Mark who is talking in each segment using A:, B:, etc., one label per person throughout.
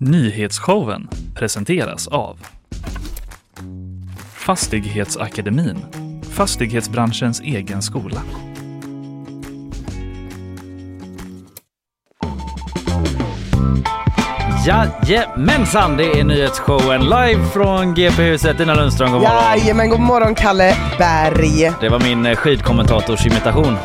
A: Nyhetsshowen presenteras av Fastighetsakademin, fastighetsbranschens egen skola.
B: Jajamensan, det är nyhetsshowen live från GP-huset. Dina Lundström, god morgon.
C: Jajamän, god morgon Kalle Berg.
B: Det var min eh, skidkommentatorimitation.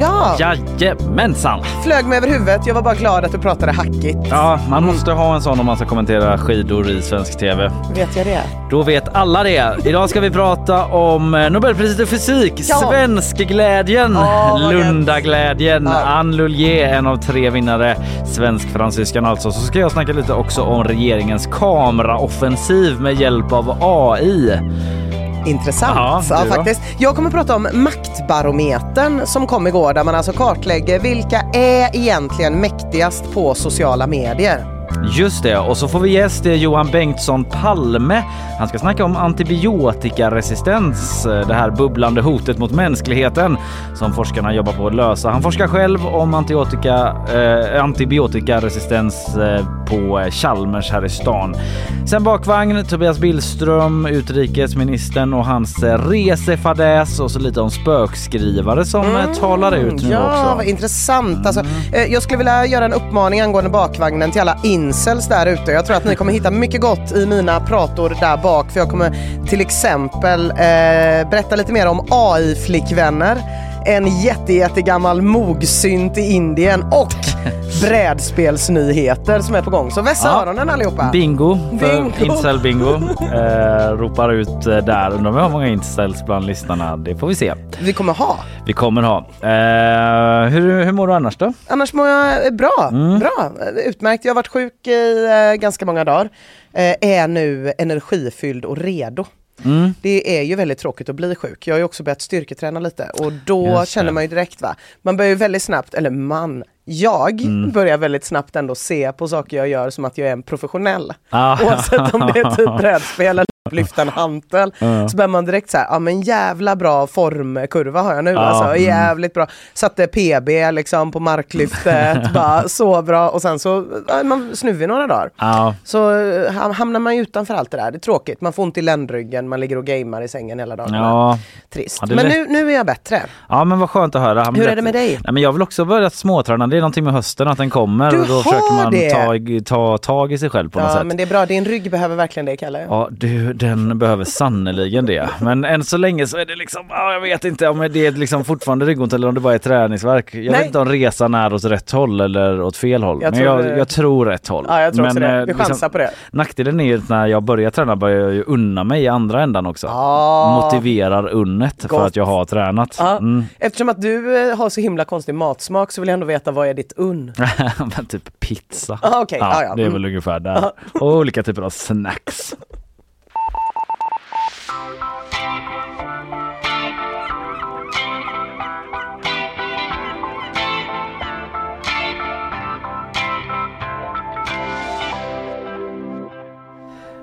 C: Ja,
B: Jajamensan!
C: flög mig över huvudet. Jag var bara glad att du pratade hackigt.
B: Ja, man måste ha en sån om man ska kommentera skidor i svensk TV.
C: Vet jag det?
B: Då vet alla det. Idag ska vi prata om eh, Nobelpriset i fysik,
C: Ja.
B: svenskglädjen,
C: vad
B: Lundaglädjen.
C: Ja.
B: Anne Lullier, en av tre vinnare, svensk-fransyskan alltså. Så ska jag snacka lite också om regeringens kameraoffensiv med hjälp av AI.
C: Intressant.
B: Ja,
C: Ja, faktiskt. Jag kommer prata om maktbarometern som kom igår där man alltså kartlägger vilka är egentligen mäktigast på sociala medier.
B: Just det, och så får vi gäst är Johan Bengtsson Palme. Han ska snacka om antibiotikaresistens, eh, det här bubblande hotet mot mänskligheten som forskarna jobbar på att lösa. Han forskar själv om antibiotika, eh, antibiotikaresistens eh, på eh, Chalmers här i stan. Sen bakvagn, Tobias Billström, utrikesministern och hans eh, resefadäs och så lite om spökskrivare som eh, talar ut nu
C: ja,
B: också.
C: vad intressant. Alltså, eh, jag skulle vilja göra en uppmaning angående bakvagnen till alla incels där ute. Jag tror att ni kommer hitta mycket gott i mina prator där bak. För jag kommer till exempel eh, berätta lite mer om AI-flickvänner. En jätte, jättegammal mogsynt i Indien och brädspelsnyheter som är på gång. Så vässa
B: Ja.
C: öronen allihopa.
B: Bingo
C: Bingo.
B: incel-bingo. Eh, ropar ut eh, där. Undrar om vi har många incels bland lyssnarna. Det får vi se.
C: Vi kommer ha.
B: Vi kommer ha. Eh, hur, hur mår du annars då?
C: Annars mår jag eh, bra.
B: Mm.
C: bra. Utmärkt. Jag har varit sjuk i eh, ganska många dagar. Eh, är nu energifylld och redo.
B: Mm.
C: Det är ju väldigt tråkigt att bli sjuk. Jag har ju också börjat styrketräna lite och då känner man ju direkt va. Man börjar ju väldigt snabbt, eller man, jag
B: Mm.
C: börjar väldigt snabbt ändå se på saker jag gör som att jag är en professionell.
B: Ah.
C: Oavsett om det är typ brädspel eller lyfta en hantel.
B: Ja.
C: Så börjar man direkt så här, ja men jävla bra formkurva har jag nu
B: Ja,
C: alltså.
B: mm.
C: Jävligt bra. Satte PB liksom på marklyftet, bara så bra. Och sen så ja, är man snuvig några dagar.
B: Ja,
C: Så eh, ham- hamnar man ju utanför allt det där. Det är tråkigt. Man får ont i ländryggen, man ligger och gamer i sängen hela dagen.
B: ja.
C: Trist.
B: Ja,
C: men nu, nu är jag bättre.
B: ja, men vad skönt att höra. Han
C: Hur är det med dig?
B: Nej, men jag vill också börja småträna. Det är någonting med hösten att den kommer
C: Du
B: och då försöker man
C: det.
B: ta, ta tag i sig själv på något
C: Ja,
B: sätt.
C: men det är bra. Din rygg behöver verkligen det, Kalle.
B: Ja, du, den behöver sannoliken det. Men än så länge så är det liksom, ja, jag vet inte om det är liksom fortfarande ryggont eller om det bara är träningsverk. Jag
C: Nej.
B: vet inte om resan är åt rätt håll eller åt fel håll.
C: Jag
B: men
C: tror
B: jag,
C: det-
B: jag tror rätt håll.
C: Ja, jag tror också
B: men,
C: det.
B: eh,
C: Vi chansar på det.
B: Nackdelen är ju att när jag börjar träna börjar jag ju unna mig i andra ändan också.
C: Ja.
B: Motiverar unnet för
C: Gott.
B: att jag har tränat.
C: Ja.
B: Mm.
C: Eftersom att du eh, har så himla konstig matsmak så vill jag ändå veta vad är ditt unn?
B: typ pizza.
C: Ah, okej.
B: ja,
C: Ah, ja.
B: Det är
C: Mm.
B: väl ungefär där. Och olika typer av snacks.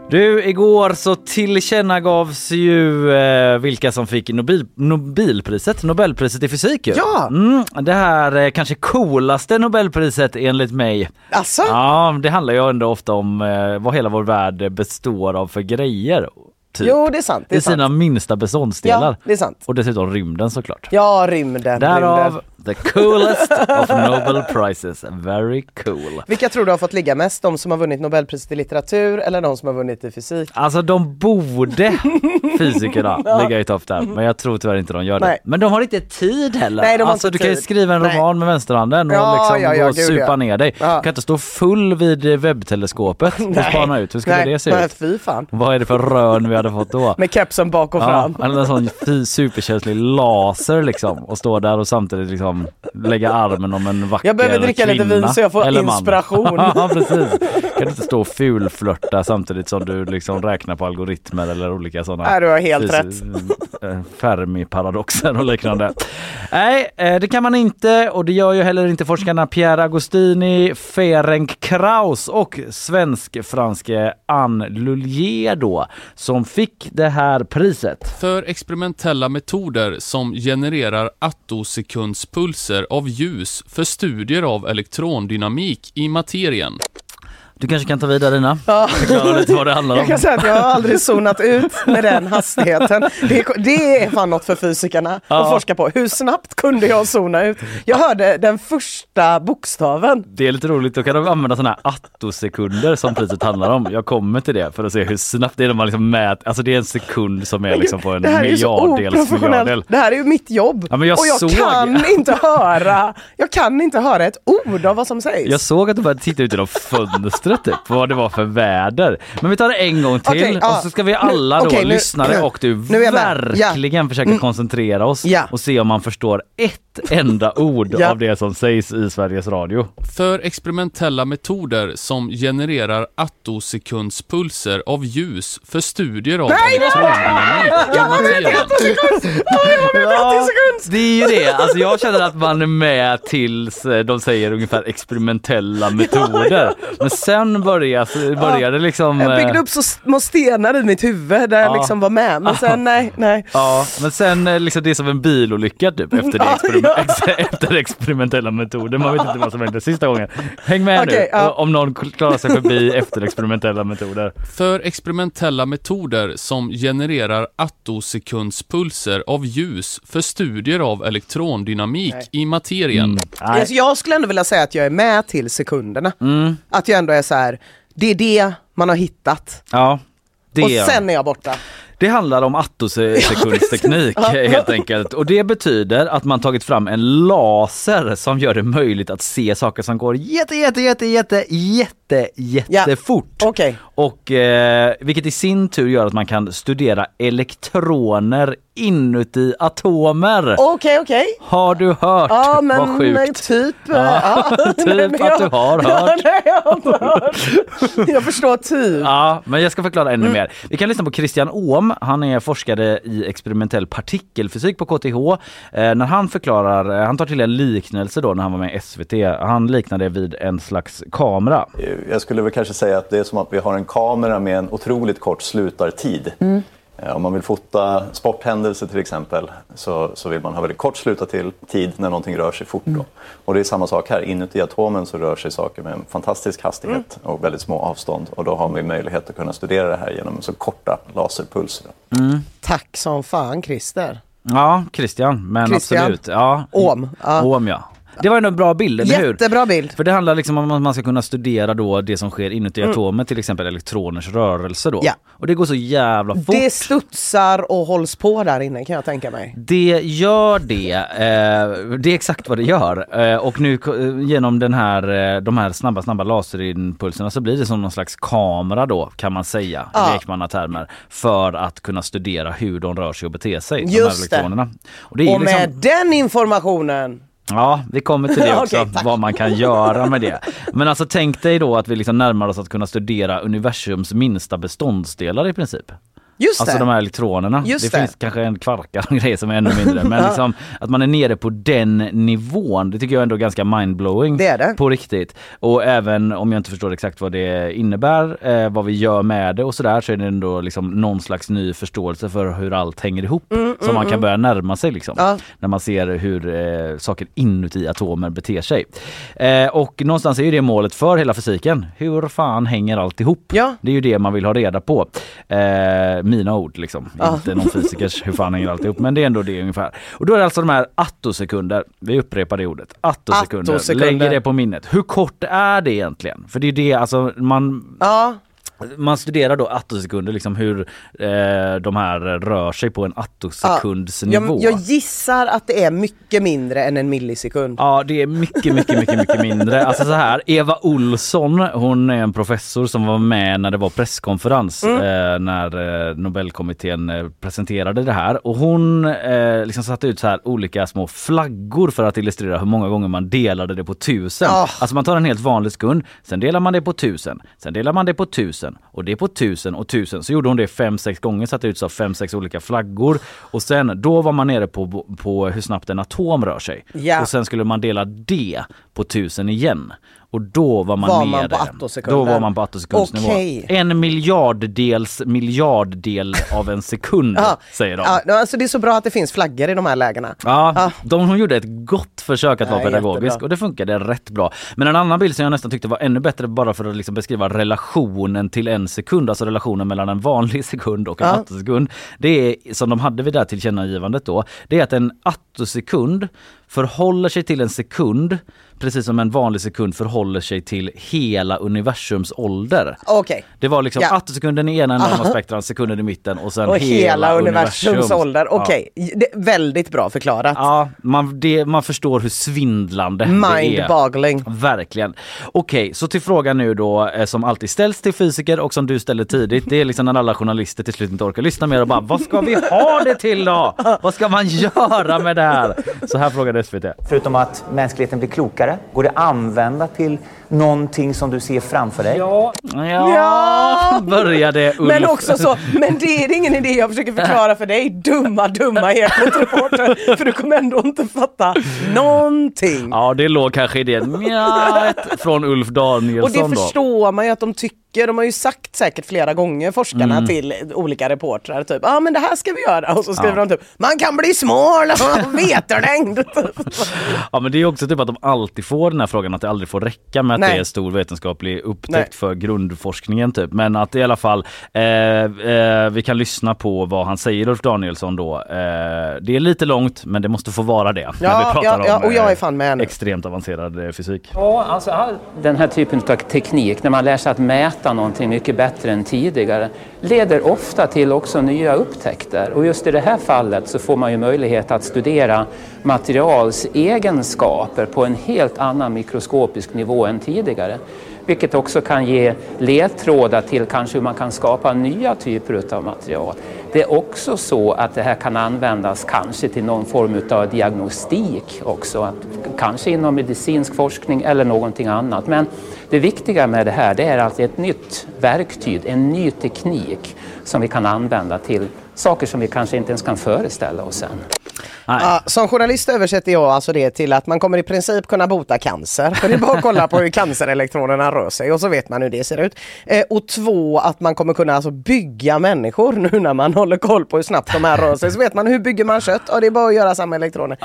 B: Du, igår så tillkännagavs ju eh, vilka som fick Nobel, Nobelpriset, Nobelpriset i fysik ju.
C: Ja.
B: Mm, det här eh, kanske coolaste Nobelpriset enligt mig.
C: Alltså?
B: Ja, det handlar ju ändå ofta om eh, vad hela vår värld består av för grejer. Typ.
C: Jo, det är sant. Det är
B: I sina
C: sant.
B: minsta beståndsdelar.
C: Ja, det är sant.
B: Och dessutom rymden såklart.
C: Ja, rymden.
B: Därav
C: rymden.
B: The coolest of Nobel prizes. Very cool.
C: Vilka tror du har fått ligga mest? De som har vunnit Nobelpriset i litteratur eller de som har vunnit i fysik?
B: Alltså de borde, fysikerna, ligga i topp där. Men jag tror tyvärr inte de gör det.
C: Nej.
B: Men de har inte tid heller.
C: Nej, de har
B: alltså
C: inte
B: du kan ju
C: tid.
B: skriva en
C: Nej.
B: roman med vänsterhanden och
C: Ja,
B: liksom
C: ja, ja,
B: gå och
C: gud,
B: supa
C: ja.
B: ner dig.
C: Ja.
B: Du kan inte stå full vid webbteleskopet och spana ut. Hur skulle
C: Nej,
B: det se
C: nej,
B: ut?
C: fy fan.
B: Vad är det för rön vi hade fått då?
C: Med kepsen bak och
B: Ja,
C: fram.
B: eller en sån superkänslig laser liksom och stå där och samtidigt liksom lägga armen om en vacker
C: Jag behöver dricka lite
B: kvinna
C: vin så jag får inspiration.
B: ja precis. Kan du inte stå och fulflörta samtidigt som du liksom räknar på algoritmer eller olika sådana
C: Nej, du har helt rätt.
B: eh, Fermi-paradoxer och liknande. Nej, eh, det kan man inte och det gör ju heller inte forskarna Pierre Agostini, Ferenc Kraus och svensk-franske Anne Lullier då som fick det här priset.
D: För experimentella metoder som genererar attosekundspulser av ljus för studier av elektrondynamik i materien.
B: Du kanske kan ta vidare Dina?
C: Ja.
B: Förklara lite vad det handlar om.
C: Jag kan säga att jag har aldrig zonat ut med den hastigheten. Det är, det är fan något för fysikerna
B: Ja.
C: att forska på. Hur snabbt kunde jag zona ut? Jag hörde den första bokstaven.
B: Det är lite roligt, då kan de använda sådana här attosekunder som priset handlar om. Jag kommer till det för att se hur snabbt det är när man liksom mäter, alltså det är en sekund som är liksom på en miljarddels
C: oprofessionellt. Det här är ju mitt jobb.
B: Ja, jag
C: och jag
B: såg-
C: kan inte höra, jag kan inte höra ett ord av vad som sägs.
B: Jag såg att du började titta ut genom fönstret typ, vad det var för väder. Men vi tar det en gång till
C: ja.
B: och så ska vi alla då,
C: nu-
B: lyssnare och du,
C: nu jag med.
B: verkligen försöka koncentrera oss
C: Ja.
B: och se om man förstår ett enda ord
C: Ja.
B: av det som sägs i Sveriges Radio.
D: För experimentella metoder som genererar attosekundspulser av ljus för studier av elektrodynamik i materien.
B: Ja, det är ju det. Alltså jag känner att man är med tills eh, de säger ungefär experimentella metoder. Men sen börjar, börjar det liksom...
C: Jag byggde
B: eh,
C: upp så små stenar i mitt huvud där jag
B: Ja.
C: liksom var med. Men sen nej, nej.
B: Ja, men sen eh, liksom det är som en bilolycka typ efter, det
C: Ja,
B: experiment,
C: ja.
B: ex- efter experimentella metoder. Man vet inte vad som händer sista gången. Häng med
C: Okej,
B: nu
C: ja.
B: om någon klarar sig förbi efter experimentella metoder.
D: För experimentella metoder som genererar attosekundspulser av ljus för studier av elektrondynamik
C: Nej.
D: i materien.
B: Nej.
C: Alltså, jag skulle ändå vilja säga att jag är med till sekunderna.
B: Mm,
C: Att jag ändå är så här, det är det man har hittat.
B: ja, det,
C: Och sen är jag borta.
B: Det handlar om attosekundsteknik helt enkelt. Och det betyder att man tagit fram en laser som gör det möjligt att se saker som går jätte, jätte, jätte, jätte, jätte, jättefort.
C: Okej.
B: Och eh, vilket i sin tur gör att man kan studera elektroner inuti atomer.
C: Okej, okej.
B: Har du hört?
C: Ja
B: Vad
C: men
B: sjukt.
C: typ.
B: Ja, typ
C: Nej, men
B: att du har
C: Ja,
B: hört.
C: nej, jag har hört. Jag förstår typ.
B: Ja, men jag ska förklara
C: Mm.
B: ännu mer. Vi kan lyssna på Christian Ohm. Han är forskare i experimentell partikelfysik på KTH. Eh, när han förklarar, eh, han tar till en liknelse då när han var med i SVT. Han liknar det vid en slags kamera.
E: Jag skulle väl kanske säga att det är som att vi har en kamera med en otroligt kort slutartid.
C: Mm.
E: Eh, Om man vill fota sporthändelser till exempel så, så vill man ha väldigt kort slutartid tid när någonting rör sig fort. Då.
C: Mm.
E: Och det är samma sak här, inuti atomen så rör sig saker med en fantastisk hastighet
C: Mm.
E: och väldigt små avstånd. Och då har vi möjlighet att kunna studera det här genom så korta laserpulser.
C: Tack som fan Christer.
B: Ja, Christian, men
C: Christian.
B: absolut. Ja.
C: Ohm, ja.
B: Ohm, ja. Det var ändå en bra bild, eller hur?
C: Jättebra bild.
B: För det handlar liksom om att man ska kunna studera då det som sker inuti atomer, till exempel elektroners rörelse då.
C: Mm. Ja.
B: Och det går så jävla fort.
C: Det studsar och hålls på där inne kan jag tänka mig.
B: Det gör det. Eh, det är exakt vad det gör. Eh, och nu eh, genom den här, eh, de här snabba, snabba laserimpulserna så blir det som någon slags kamera då kan man säga
C: Ja.
B: i lekmannatermer. För att kunna studera hur de rör sig och beter sig. de
C: Just
B: här
C: det.
B: elektronerna. Och det är ju
C: Och
B: liksom,
C: med den informationen
B: Ja, vi kommer till det också,
C: tack.
B: vad man kan göra med det. Men alltså tänk dig då att vi liksom närmar oss att kunna studera universums minsta beståndsdelar i princip.
C: Just
B: Alltså
C: det.
B: de här elektronerna.
C: Just
B: det,
C: det.
B: finns kanske en kvarka och grejer som är ännu mindre. Men liksom, att man är nere på den nivån, det tycker jag ändå är ganska mindblowing.
C: Det är det.
B: På riktigt. Och även om jag inte förstår exakt vad det innebär, eh, vad vi gör med det och sådär, så är det ändå liksom någon slags ny förståelse för hur allt hänger ihop. som man kan börja närma sig liksom.
C: Mm, Ja.
B: När man ser hur eh, saker inuti atomer beter sig. Eh, och någonstans är ju det målet för hela fysiken. Hur fan hänger allt ihop?
C: Ja.
B: Det är ju det man vill ha reda på. Mina ord liksom.
C: Ja.
B: Inte någon fysikers hur fan hänger allt ihop. Men det är ändå det ungefär. Och då är det alltså de här attosekunder. Vi upprepar det ordet. Attosekunder.
C: Attosekunder.
B: Lägger det på minnet. Hur kort är det egentligen? För det är det, alltså man,
C: Ja,
B: man studerar då attosekunder, liksom hur eh, de här rör sig på en attosekundsnivå.
C: jag, jag gissar att det är mycket mindre än en millisekund.
B: Ja det är mycket, mycket, mycket, mycket mindre. Alltså så här, Eva Olsson, hon är en professor som var med när det var presskonferens
C: Mm.
B: eh, när eh, Nobelkommittén eh, presenterade det här och hon eh, liksom satte ut så här olika små flaggor för att illustrera hur många gånger man delade det på tusen.
C: Ah.
B: Alltså man tar en helt vanlig sekund, sen delar man det på tusen, sen delar man det på tusen och det på tusen och tusen. Så gjorde hon det fem, sex gånger, satte ut så fem, sex olika flaggor och sen då var man nere på, på hur snabbt en atom rör sig.
C: Ja.
B: Och sen skulle man dela det på tusen igen. Och då var man
C: Var man
B: nere.
C: attosekunden?
B: Då var man på attosekundsnivå.
C: Okej.
B: En miljarddels miljarddel av en sekund
C: Ja.
B: säger de.
C: Ja, alltså det är så bra att det finns flaggor i de här lägena.
B: Ja,
C: Ah.
B: de hon gjorde ett gott försök att vara
C: Ja,
B: pedagogisk
C: jättebra.
B: och det funkade rätt bra. Men en annan bild som jag nästan tyckte var ännu bättre bara för att liksom beskriva relationen till en sekund, alltså relationen mellan en vanlig sekund och en
C: Ja.
B: attosekund. Det är som de hade vid det här tillkännagivandet då. Det är att en attosekund förhåller sig till en sekund precis som en vanlig sekund förhåller sig till hela universums ålder.
C: Okej.
B: Det var liksom
C: Ja.
B: attosekunden i ena änden av spektrat, sekunden i mitten och sen
C: Och hela universums
B: universums.
C: ålder.
B: Ja.
C: Okej, Det- väldigt bra förklarat.
B: Ja, man, det, man förstår hur svindlande det är.
C: Mind-boggling.
B: Verkligen. Okej, så till frågan nu då eh, som alltid ställs till fysiker och som du ställer tidigt. Det är liksom när alla journalister till slut inte orkar lyssna mer och bara vad ska vi ha det till då? Vad ska man göra med det här? Så här frågade SVT.
F: Förutom att mänskligheten blir klokare, går det att använda till någonting som du ser framför dig?
B: Ja,
C: Ja.
B: började Ulf.
C: Men också så, men det är ingen idé jag försöker förklara för dig, dumma, dumma Ekot-reporter. För du kommer ändå inte fatta någonting.
B: Ja, det låg kanske i det mjat från Ulf
C: Och
B: Danielsson
C: det
B: då.
C: förstår man ju att de tycker. De har ju sagt säkert flera gånger, forskarna,
B: Mm.
C: till olika reportrar. Typ, ja ah, men det här ska vi göra. Och så skriver de typ, man kan bli smal och veterlängd.
B: Ja men det är också typ att de alltid får den här frågan att det aldrig får räcka med att
C: Nej.
B: det är stor vetenskaplig upptäckt
C: Nej.
B: för grundforskningen typ. Men att i alla fall eh, eh, vi kan lyssna på vad han säger Ulf Danielsson då. Eh, det är lite långt men det måste få vara det. när vi
C: Ja,
B: pratar
C: ja, ja,
B: om,
C: och jag är
B: eh,
C: fan med nu.
B: Extremt avancerad eh, fysik.
G: Ja, alltså all den här typen av teknik, när man lär sig att mäta någonting mycket bättre än tidigare, leder ofta till också nya upptäckter. Och just i det här fallet så får man ju möjlighet att studera materials egenskaper på en helt annan mikroskopisk nivå än tidigare. Vilket också kan ge ledtrådar till kanske hur man kan skapa nya typer av material. Det är också så att det här kan användas kanske till någon form av diagnostik också, att, kanske inom medicinsk forskning eller någonting annat. Men det viktiga med det här det är att det är ett nytt verktyg, en ny teknik som vi kan använda till saker som vi kanske inte ens kan föreställa oss än.
C: Ja, som journalist översätter jag alltså det till att man kommer i princip kunna bota cancer. För det är bara att kolla på hur cancerelektronerna rör sig och så vet man hur det ser ut. Eh, och två, att man kommer kunna alltså bygga människor nu när man håller koll på hur snabbt de här rör sig. Så vet man hur bygger man kött? Ja, det är bara att göra samma elektroner.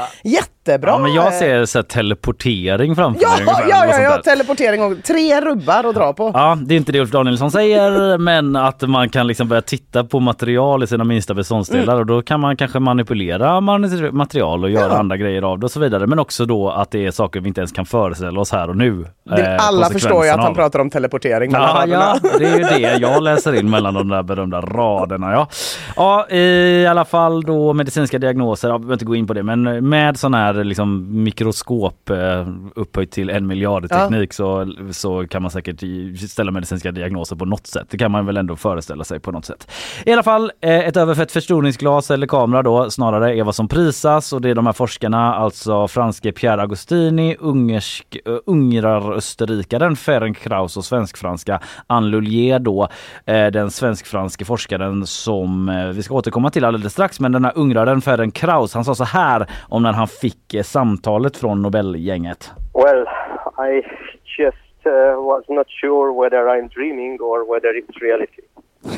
C: Jättebra!
B: Ja, men jag
C: eh,
B: ser så teleportering framför
C: Ja,
B: mig.
C: ja, ja, ja, teleportering och tre rubbar att dra på.
B: Ja, det är inte det Ulf Danielsson säger, men att man kan liksom börja titta på material i sina minsta beståndsdelar och då kan man kanske manipulera man- material och göra
C: Ja.
B: andra grejer av det och så vidare. Men också då att det är saker vi inte ens kan föreställa oss här och nu.
C: Det,
B: eh,
C: alla förstår ju att han
B: av.
C: pratar om teleportering
B: Ja, ja, det är ju det jag läser in mellan de där berömda raderna. Ja, ja i alla fall då medicinska diagnoser, jag behöver inte gå in på det, men med sån här liksom mikroskop eh, upphöjt till en miljard
C: Ja.
B: teknik så, så kan man säkert ställa medicinska diagnoser på något sätt. Det kan man väl ändå föreställa sig på något sätt. I alla fall eh, ett överfett förstoringsglas eller kamera då snarare är vad som prisas och det är de här forskarna, alltså franske Pierre Agostini, ungersk, uh, ungrar-österrikaren Ferenc Krauss och svensk-franska Anne Lullier då, eh, den svensk-franske forskaren som eh, vi ska återkomma till alldeles strax. Men den här ungraren Ferenc Krauss, han sa så här om när han fick eh, samtalet från Nobelgänget.
H: Well, I just uh, was not sure whether I'm dreaming or whether it's reality.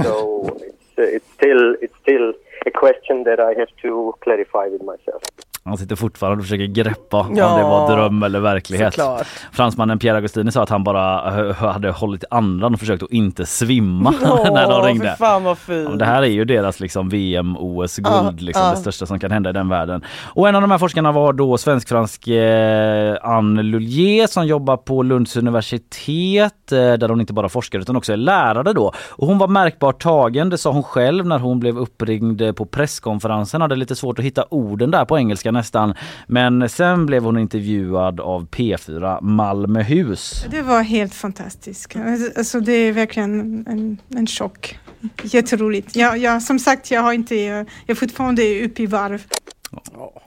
H: So it's, uh, it's still it's still a question that I have to clarify with myself.
B: Han sitter fortfarande och försöker greppa om
C: Ja,
B: det var dröm eller verklighet.
C: såklart.
B: Fransmannen Pierre Agostini sa att han bara hade hållit andan och försökt att inte svimma när de ringde. Ja, Det här är ju deras liksom VM, OS-guld,
C: Ja,
B: liksom,
C: ja.
B: det största som kan hända i den världen. Och en av de här forskarna var då svensk-fransk eh, Anne Lullier som jobbar på Lunds universitet eh, där hon inte bara forskar utan också är lärare då. Och hon var märkbart tagen, det sa hon själv när hon blev uppringd på presskonferensen. Hade lite svårt att hitta orden där på engelska nästan. Men sen blev hon intervjuad av P4 Malmöhus.
I: Det var helt fantastiskt. Alltså, det är verkligen en, en chock. Jätteroligt. Jag, jag, som sagt, jag, har inte, jag är fortfarande uppe i varv.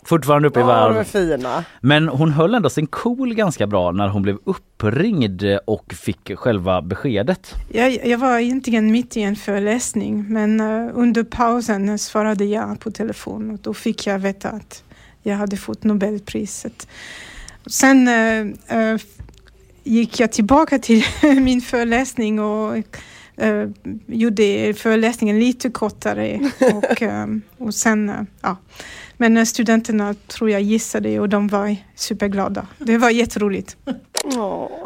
B: Fortfarande uppe i varv.
C: fina.
B: Men hon höll ändå sin cool ganska bra när hon blev uppringd och fick själva beskedet.
I: Jag, jag var egentligen mitt i en föreläsning, men eh, under pausen svarade jag på telefon och då fick jag veta att jag hade fått Nobelpriset. Sen, eh, gick jag tillbaka till min föreläsning och uh, gjorde föreläsningen lite kortare. Och, um, och sen, ja. Men studenterna tror jag gissade och de var superglada. Det var jätteroligt.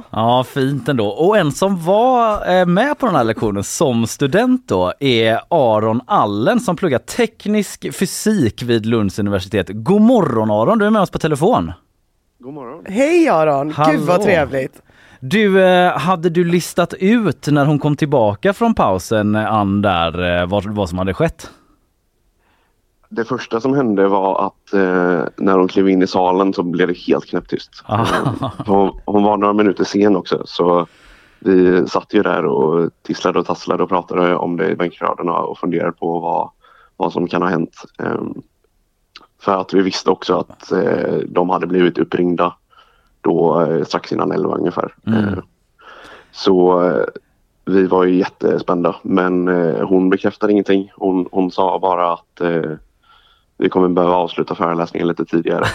B: Ja, fint ändå. Och en som var eh, med på den här lektionen som student då är Aron Allen som pluggar teknisk fysik vid Lunds universitet. God morgon Aron, du är med oss på telefon.
J: God morgon.
C: Hej Aron!
B: Hallå.
C: Gud vad trevligt.
B: Du, eh, hade du listat ut när hon kom tillbaka från pausen, Ann, där, eh, vad, vad som hade skett?
J: Det första som hände var att eh, när hon klev in i salen så blev det helt knäpptyst.
B: Ah.
J: Hon, hon var några minuter sen också så vi satt ju där och tisslade och tasslade och pratade om det i bänkraderna och funderade på vad, vad som kan ha hänt. Ehm, för att vi visste också att eh, de hade blivit uppringda då eh, strax innan elva ungefär.
B: Mm.
J: Eh, så eh, vi var ju jättespända men eh, hon bekräftade ingenting. Hon, hon sa bara att eh, vi kommer behöva avsluta föreläsningen lite tidigare.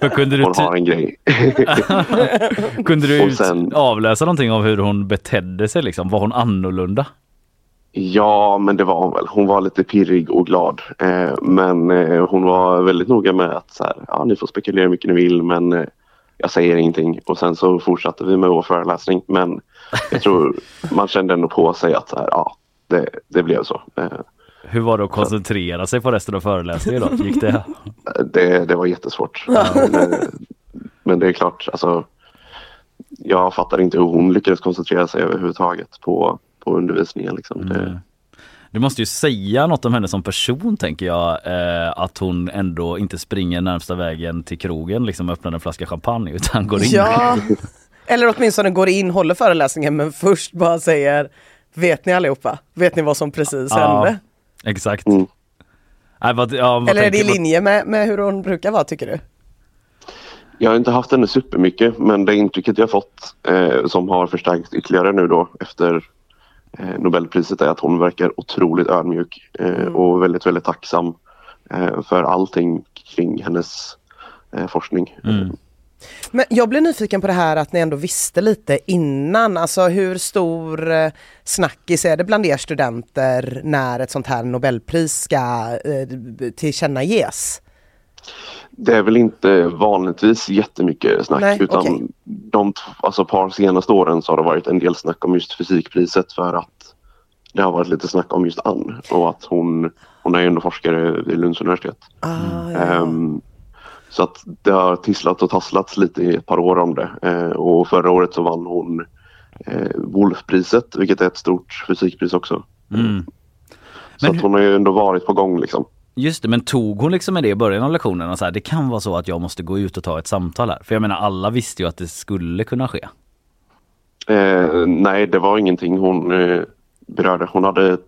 B: Kunde du,
J: Hon har en grej.
B: kunde du
J: sen-
B: avläsa någonting av hur hon betedde sig liksom? Var hon annorlunda?
J: Ja, men det var hon väl. Hon var lite pirrig och glad. Eh, men eh, hon var väldigt noga med att så här, ja, ni får spekulera hur mycket ni vill men eh, jag säger ingenting. Och sen så fortsatte vi med vår föreläsning. Men jag tror man kände ändå på sig att så här, ja, det, det blev så.
B: Hur var det att koncentrera sig på resten av föreläsningen då? Gick det?
J: det, det var jättesvårt. Men, men det är klart, alltså, jag fattar inte hur hon lyckades koncentrera sig överhuvudtaget på, på undervisningen. Liksom. Det,
B: Du måste ju säga något om henne som person tänker jag. Eh, att hon ändå inte springer närmsta vägen till krogen liksom och öppnar en flaska champagne utan går in.
C: Ja. Eller åtminstone går in, håller föreläsningen men först bara säger Vet ni allihopa? Vet ni vad som precis
B: Ja,
C: hände?
B: Exakt.
J: Mm.
B: Nej, vad, ja, vad
C: Eller är det i linje med, med hur hon brukar vara tycker du?
J: Jag har inte haft henne supermycket men det intrycket jag fått eh, som har förstärkts ytterligare nu då efter eh, Nobelpriset är att hon verkar otroligt ödmjuk eh, och väldigt, väldigt tacksam eh, för allting kring hennes eh, forskning.
B: Mm.
C: Men jag blir nyfiken på det här att ni ändå visste lite innan. Alltså hur stor eh, snackis är det bland er studenter när ett sånt här Nobelpris ska eh, tillkännages?
J: Det är väl inte vanligtvis jättemycket snack
C: Nej,
J: utan
C: okej.
J: de alltså, par senaste åren så har det varit en del snack om just fysikpriset för att det har varit lite snack om just Ann och att hon, hon är ju ändå forskare vid Lunds universitet.
C: Ah, ja.
J: Ehm, så att det har tisslat och tasslats lite i ett par år om det. Eh, och förra året så vann hon eh, Wolfpriset, vilket är ett stort fysikpris också.
B: Mm.
J: Så
B: Men
J: att hon har ju ändå varit på gång liksom.
B: Just det, men tog hon liksom med det i början av lektionen och så här, det kan vara så att jag måste gå ut och ta ett samtal här. För jag menar alla visste ju att det skulle kunna ske.
J: Eh, nej, det var ingenting hon eh, berörde. Hon hade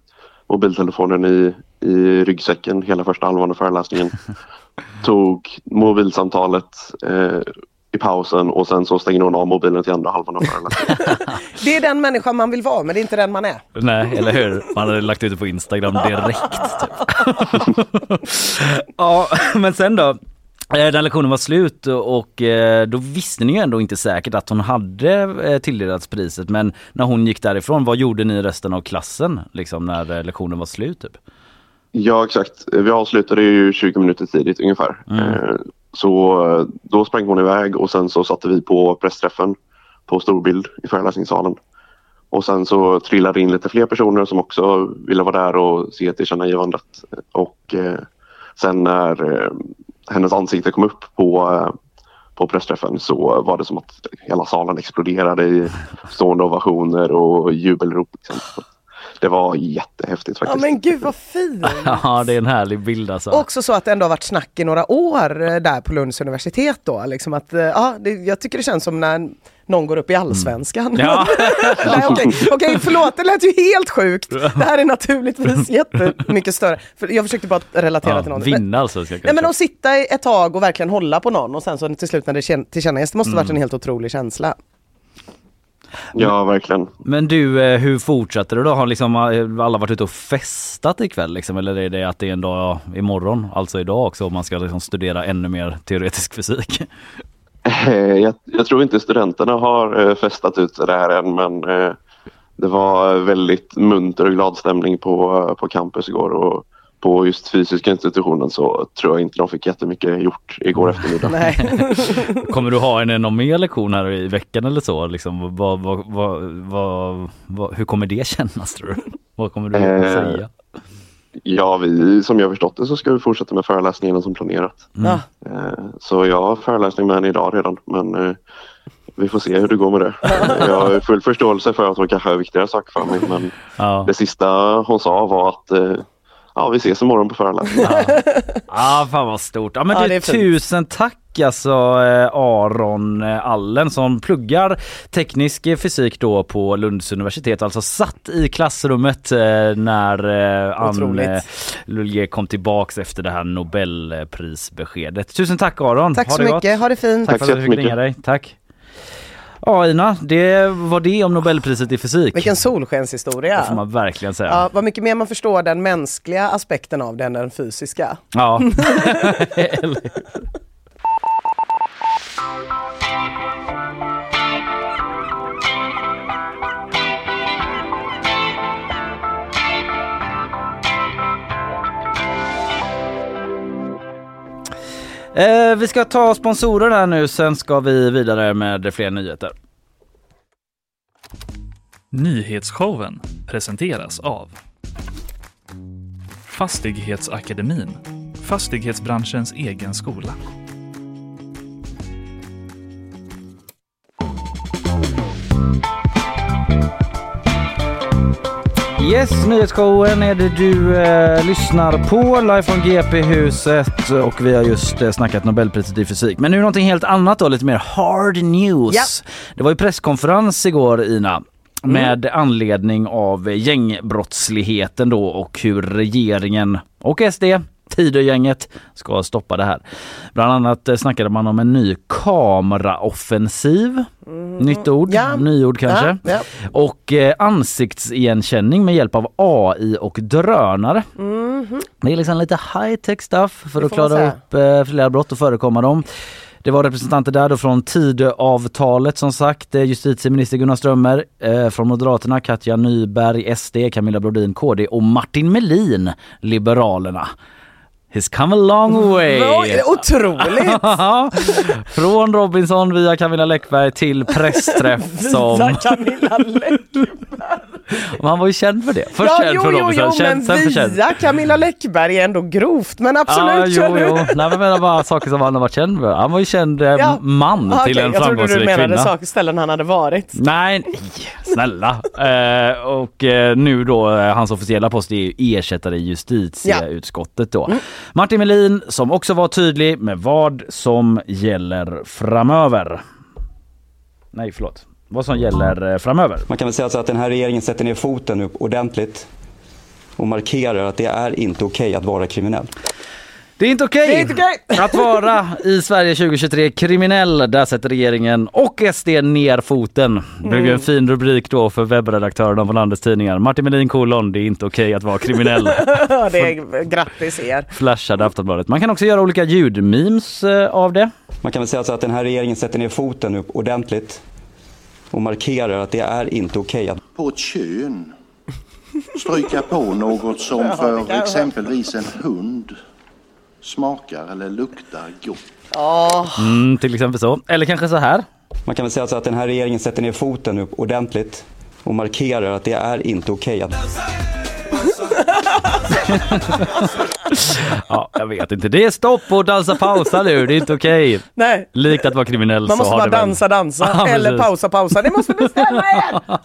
J: mobiltelefonen i, i ryggsäcken hela första halvan av föreläsningen. Tog mobilsamtalet eh, i pausen och sen så stängde hon av mobilen till andra halvan av föreläsningen.
C: Det är den människan man vill vara men det är inte den man är.
B: Nej, eller hur? Man hade lagt ut det på Instagram direkt. Typ. ja, men sen då? Eh, Den lektionen var slut och eh, då visste ni ju ändå inte säkert att hon hade eh, tilldelats priset. Men när hon gick därifrån, vad gjorde ni resten av klassen liksom när lektionen var slut? Typ?
J: Ja, exakt. Vi avslutade ju 20 minuter tidigt ungefär. Eh, så eh, då sprang hon iväg och sen så satte vi på pressträffen på storbild i föreläsningssalen. Och sen så trillade in lite fler personer som också ville vara där och se tillkännagivandet. Och eh, sen när eh, hennes ansikte kom upp på, eh, på pressträffen så var det som att hela salen exploderade i stående ovationer och jubelrop. Liksom. Det var jättehäftigt
C: Ja
J: faktiskt.
C: men gud vad fint!
B: Ja, det är en härlig bild alltså.
C: Också så att det ändå har varit snack i några år eh, där på Lunds universitet då. Liksom att, eh, ja, det, jag tycker det känns som när någon går upp i allsvenskan.
B: Ja.
C: Nej, okej, okej, förlåt, det lät ju helt sjukt. Det här är naturligtvis jättemycket större. För jag försökte bara relatera
B: Ja,
C: till någon.
B: Vinna alltså. Ska jag
C: nej men att sitta i ett tag och verkligen hålla på någon och sen så till slut när det kän- tillkännages, det måste varit en helt otrolig känsla.
J: Ja, verkligen.
B: Men du, eh, hur fortsätter det då? Har liksom eh, alla varit ute och festat ikväll liksom? Eller är det att det är en dag imorgon, alltså idag också, om man ska liksom studera ännu mer teoretisk fysik?
J: Eh, Jag, jag tror inte studenterna har festat ut det här än men det var väldigt munter och glad stämning på, på campus igår och på just fysiska institutionen så tror jag inte de fick jättemycket gjort igår eftermiddag.
C: Nej.
B: Kommer du ha en, någon mer lektion här i veckan eller så? Liksom, vad, vad, vad, vad, vad, hur kommer det kännas tror du? Vad kommer du
J: Eh,
B: säga?
J: Ja, vi, som jag har förstått det så ska vi fortsätta med föreläsningarna som planerat.
C: Ja.
J: Eh, Så jag har föreläsning med henne idag redan men eh, vi får se hur det går med det. Jag har full förståelse för att hon kanske har viktigare saker för mig men
B: Ja.
J: det sista hon sa var att ja, vi ses imorgon på föreläsningen.
B: Ah, fan vad stort. Ja, men
C: Ja,
B: du,
C: det är fint.
B: tusen tack alltså eh, Aron eh, Allen som pluggar teknisk fysik då på Lunds universitet. Alltså satt i klassrummet eh, när Ann
C: Otroligt.
B: eh, Lulje kom tillbaks efter det här Nobelprisbeskedet. Tusen tack Aron.
C: Tack
B: Ha
C: så mycket, ha det fint.
B: Tack
J: Tack
B: för att du fick ringa dig. Tack. Ja Ina, det var det om Nobelpriset i fysik.
C: Vilken
B: Det
C: solskenshistoria.
B: får man verkligen säga.
C: Ja, vad mycket mer man förstår den mänskliga aspekten av det än den fysiska.
B: Ja. Eh, vi ska ta sponsorer här nu, sen ska vi vidare med fler nyheter.
A: Nyhetsshowen presenteras av Fastighetsakademin, fastighetsbranschens egen skola.
B: Yes, nyhetsshowen är det du eh, lyssnar på live från GP-huset och vi har just eh, snackat Nobelpriset i fysik. Men nu någonting helt annat då, lite mer hard news.
C: Ja.
B: Det var ju presskonferens igår Ina med anledning av gängbrottsligheten då och hur regeringen och SD Tidögänget ska stoppa det här. Bland annat eh, snackade man om en ny kameraoffensiv. Nytt ord,
C: Ja.
B: nyord kanske.
C: Ja, ja.
B: Och eh, ansiktsigenkänning med hjälp av AI och drönare. Det är liksom lite high tech stuff för att klara upp eh, flera brott och förekomma dem. Det var representanter där då från Tidöavtalet som sagt, justitieminister Gunnar Strömmer eh, från Moderaterna, Katja Nyberg, SD, Camilla Brodin, KD och Martin Melin, Liberalerna. He's come a long way!
C: Otroligt!
B: Från Robinson via Camilla Läckberg till pressträff som...
C: Camilla Läckberg.
B: Han var ju känd för det. Först
C: Ja,
B: känd
C: jo,
B: för Robinson,
C: jo,
B: känd, sen för känd.
C: via Camilla Läckberg är ändå grovt, men absolut.
B: Ja, jo, jo. Nej, men jag menar bara saker som han har varit känd för. Han var ju känd eh,
C: Ja.
B: man
C: Ah,
B: till
C: okej,
B: en
C: Jag trodde du
B: framgångsrik
C: menade
B: kvinna.
C: saker, ställen han hade varit.
B: Nej, nej, snälla. Eh, och eh, nu då, eh, hans officiella post är ju ersättare i justitieutskottet då.
C: Mm.
B: Martin Melin som också var tydlig med vad som gäller framöver. Nej, förlåt. Vad som gäller eh, framöver.
K: Man kan väl säga så att den här regeringen sätter ner foten nu ordentligt och markerar att det är inte okej att vara kriminell.
B: Det är inte okej
C: okej.
B: att vara i Sverige 2023 kriminell. Där sätter regeringen och SD ner foten. Det blev
C: Mm.
B: en fin rubrik då för webbredaktörerna på landets tidningar. Martin Melin kolon, det är inte okej att vara kriminell.
C: det är grattis er.
B: Flashade Aftonbladet. Man kan också göra olika ljudmemes eh, av det.
K: Man kan väl säga så att den här regeringen sätter ner foten nu ordentligt och markerar att det är inte okej att
L: på ett kön stryka på något som för exempelvis en hund smakar eller luktar gott.
C: Åh,
B: Mm, till exempel så. Eller kanske så här.
K: Man kan väl säga så att den här regeringen sätter ner foten nu ordentligt och markerar att det är inte okej att
B: Ja, jag vet inte. Det är stopp och dansa pausa nu. Det är inte okej.
C: nej.
B: Likt att vara kriminell
C: Man
B: så
C: måste bara dansa, dansa.
B: Ja,
C: eller
B: precis.
C: pausa, pausa. Ni måste bestämma er!